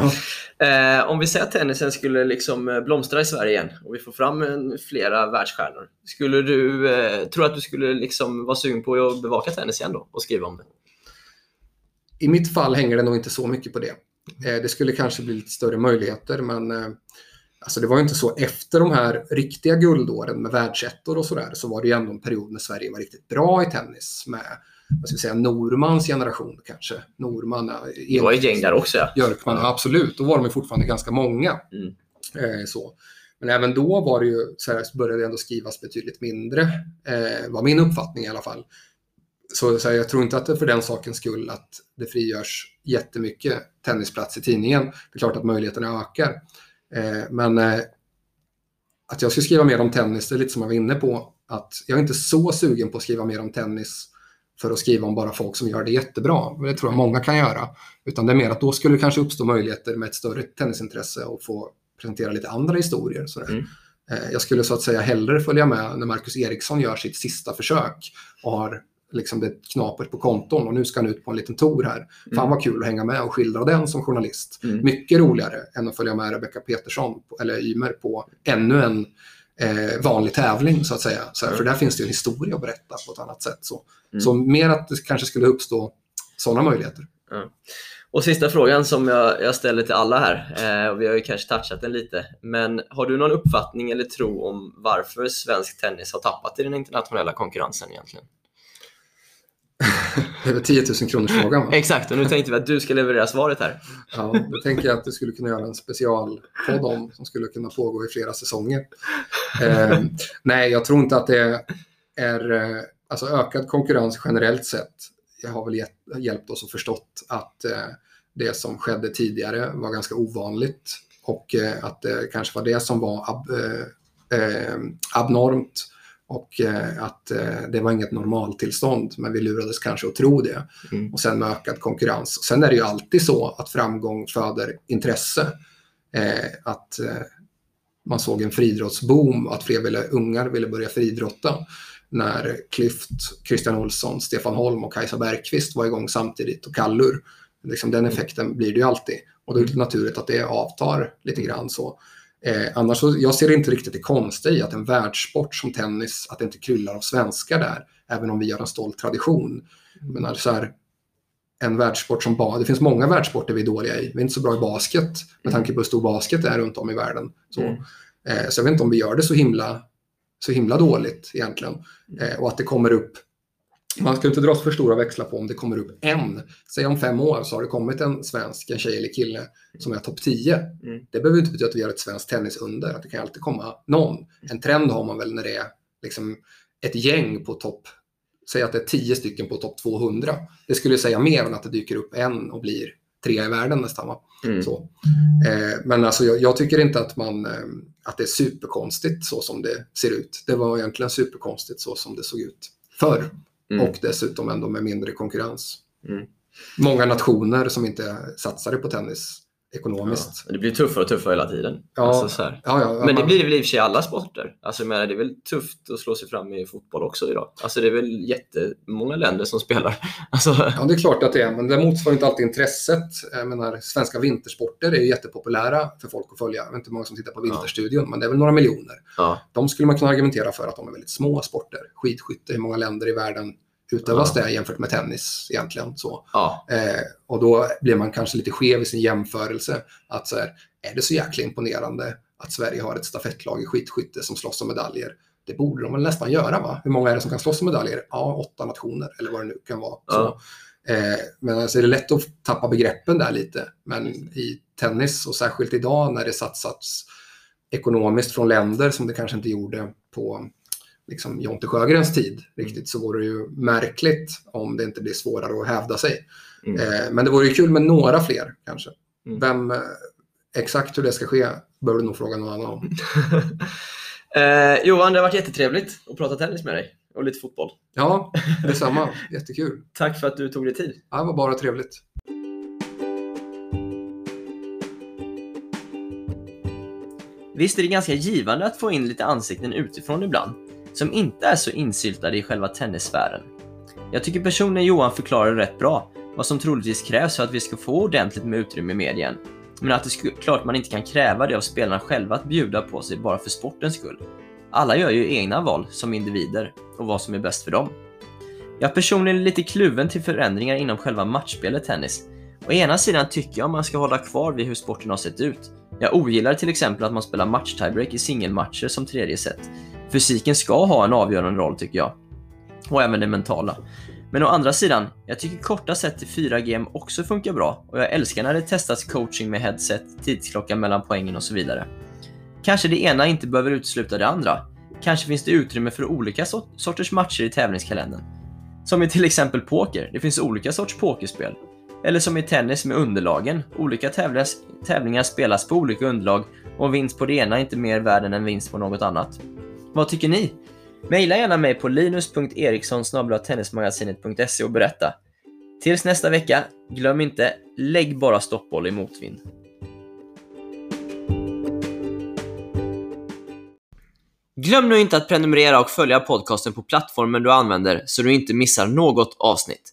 Speaker 2: Eh, om vi säger att tennisen skulle liksom eh, blomstra i Sverige igen och vi får fram en, flera världsstjärnor. Skulle du eh, tro att du skulle liksom vara sugen på att bevaka tennis igen då och skriva om det?
Speaker 3: I mitt fall hänger det nog inte så mycket på det. Eh, det skulle kanske bli lite större möjligheter men eh, Alltså det var ju inte så efter de här riktiga guldåren med världsettor och sådär så var det ju ändå en period när Sverige var riktigt bra i tennis med vad ska vi säga, Normans generation kanske. Norman,
Speaker 2: det var ett gäng där också ja.
Speaker 3: Björkman, ja. absolut. Då var de ju fortfarande ganska många. Mm. Eh, så. Men även då var det ju, så, här, så började det ändå skrivas betydligt mindre, eh, var min uppfattning i alla fall. Så, så här, jag tror inte att det för den sakens skull att det frigörs jättemycket tennisplats i tidningen. Det är klart att möjligheterna ökar. Eh, men eh, att jag skulle skriva mer om tennis, det är lite som jag var inne på, att jag är inte så sugen på att skriva mer om tennis för att skriva om bara folk som gör det jättebra. Det tror jag många kan göra. Utan det är mer att då skulle det kanske uppstå möjligheter med ett större tennisintresse och få presentera lite andra historier. Mm. Eh, jag skulle så att säga hellre följa med när Marcus Eriksson gör sitt sista försök och har liksom det knapert på konton och nu ska han ut på en liten tour här. Mm. Fan vad kul att hänga med och skildra den som journalist. Mm. Mycket roligare än att följa med Rebecca Petersson eller Ymer på ännu en eh, vanlig tävling så att säga. Så mm. För där finns det ju en historia att berätta på ett annat sätt. Så, mm. så mer att det kanske skulle uppstå sådana möjligheter.
Speaker 2: Och sista frågan som jag, jag ställer till alla här, eh, och vi har ju kanske touchat den lite, men har du någon uppfattning eller tro om varför svensk tennis har tappat i den internationella konkurrensen egentligen?
Speaker 3: Är 10 000 kronors frågan?
Speaker 2: Exakt, och nu tänkte vi att du ska leverera svaret här.
Speaker 3: Ja, då tänker jag att du skulle kunna göra en specialpodd om som skulle kunna pågå i flera säsonger. Eh, nej, jag tror inte att det är eh, alltså ökad konkurrens generellt sett. Jag har väl hjälpt oss att förstått att eh, det som skedde tidigare var ganska ovanligt och eh, att det kanske var det som var ab, eh, eh, abnormt och eh, att eh, det var inget normaltillstånd, men vi lurades kanske att tro det. Mm. Och sen med ökad konkurrens. Och sen är det ju alltid så att framgång föder intresse. Eh, att man såg en friidrottsboom, att fler ville, ungar ville börja friidrotta. När Klyft, Christian Olsson, Stefan Holm och Kajsa Bergqvist var igång samtidigt och Kallur. Liksom den effekten blir det ju alltid. Och då är det naturligt att det avtar lite grann så. Eh, annars så, jag ser inte riktigt det konstiga i att en världssport som tennis, att det inte kryllar av svenskar där, även om vi har en stolt tradition. Men så här, en världssport som bara, det finns många världssporter vi är dåliga i. Vi är inte så bra i basket med tanke på hur stor basket är runt om i världen. Så, mm. eh, så jag vet inte om vi gör det så himla, så himla dåligt egentligen. Eh, och att det kommer upp man ska inte dra för stora växlar på om det kommer upp en. Säg om fem år så har det kommit en svensk, en tjej eller kille som är topp 10. Mm. Det behöver inte betyda att vi har ett svenskt tennisunder. Att det kan alltid komma någon. En trend har man väl när det är liksom ett gäng på topp, säg att det är tio stycken på topp 200. Det skulle säga mer än att det dyker upp en och blir tre i världen nästan. Mm. Så. Eh, men alltså, jag, jag, tycker inte att, man, eh, att det är superkonstigt så som det ser ut. Det var egentligen superkonstigt så som det såg ut förr. Mm. Och dessutom ändå med mindre konkurrens. Mm. Många nationer som inte satsade på tennis ekonomiskt.
Speaker 2: Ja, det blir tuffare och tuffare hela tiden.
Speaker 3: Ja, alltså ja,
Speaker 2: ja, men det blir det väl i och för sig i alla sporter. Alltså, men det är väl tufft att slå sig fram i fotboll också idag. Alltså, det är väl jättemånga länder som spelar. [laughs] Alltså...
Speaker 3: Ja, det är klart att det är, men det motsvarar inte alltid intresset. Jag menar, svenska vintersporter är jättepopulära för folk att följa. Jag vet inte hur många som tittar på Vinterstudion, men det är väl några miljoner. De skulle man kunna argumentera för att de är väldigt små sporter. Skidskytte i många länder i världen utövas ja. det jämfört med tennis egentligen. Så. Ja. Eh, och då blir man kanske lite skev i sin jämförelse. Att så här, är det så jäkla imponerande att Sverige har ett stafettlag i skidskytte som slåss om medaljer? det borde de väl nästan göra va? Hur många är det som kan slåss om medaljer? Ja, åtta nationer eller vad det nu kan vara.
Speaker 2: Ja.
Speaker 3: Så, eh, men alltså är det lätt att tappa begreppen där lite. Men i tennis och särskilt idag när det satsats ekonomiskt från länder som det kanske inte gjorde på liksom Jonte Sjögrens tid riktigt så vore det ju märkligt om det inte blir svårare att hävda sig.
Speaker 2: Mm.
Speaker 3: Eh, men det vore ju kul med några fler kanske.
Speaker 2: Mm.
Speaker 3: Vem, eh, exakt hur det ska ske bör du nog fråga någon annan om. [laughs]
Speaker 2: Eh, Johan, det har varit jättetrevligt att prata tennis med dig och lite fotboll.
Speaker 3: Ja, detsamma. Jättekul.
Speaker 2: Tack för att du tog dig tid.
Speaker 3: Ja, det var bara trevligt.
Speaker 2: Visst är det ganska givande att få in lite ansikten utifrån ibland, som inte är så insyltade i själva tennissfären. Jag tycker personen Johan förklarar rätt bra vad som troligtvis krävs för att vi ska få ordentligt med utrymme i medien. Men att det är klart man inte kan kräva det av spelarna själva att bjuda på sig bara för sportens skull. Alla gör ju egna val som individer och vad som är bäst för dem. Jag personligen är lite kluven till förändringar inom själva matchspelet tennis. Å ena sidan tycker jag man ska hålla kvar vid hur sporten har sett ut. Jag ogillar till exempel att man spelar match-tiebreak i singelmatcher som tredje set. Fysiken ska ha en avgörande roll tycker jag. Och även det mentala. Men å andra sidan, jag tycker korta set till 4 game också funkar bra och jag älskar när det testas coaching med headset, tidsklocka mellan poängen och så vidare. Kanske det ena inte behöver utesluta det andra. Kanske finns det utrymme för olika sort- sorters matcher i tävlingskalendern. Som i till exempel poker, det finns olika sorts pokerspel. Eller som i tennis med underlagen, olika tävlas, tävlingar spelas på olika underlag och en vinst på det ena är inte mer värd än en vinst på något annat. Vad tycker ni? Maila gärna mig på linus.eriksson tennismagasinet.se och berätta. Tills nästa vecka, glöm inte, lägg bara stoppboll i motvind. Glöm nu inte att prenumerera och följa podcasten på plattformen du använder så du inte missar något avsnitt.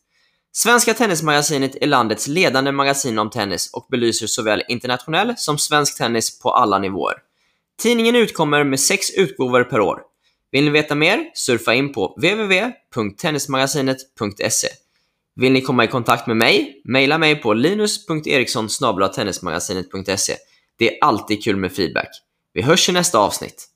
Speaker 2: Svenska Tennismagasinet är landets ledande magasin om tennis och belyser såväl internationell som svensk tennis på alla nivåer. Tidningen utkommer med sex utgåvor per år. Vill ni veta mer? Surfa in på www.tennismagasinet.se. Vill ni komma i kontakt med mig? Maila mig på linus.eriksson tennismagasinet.se. Det är alltid kul med feedback. Vi hörs i nästa avsnitt.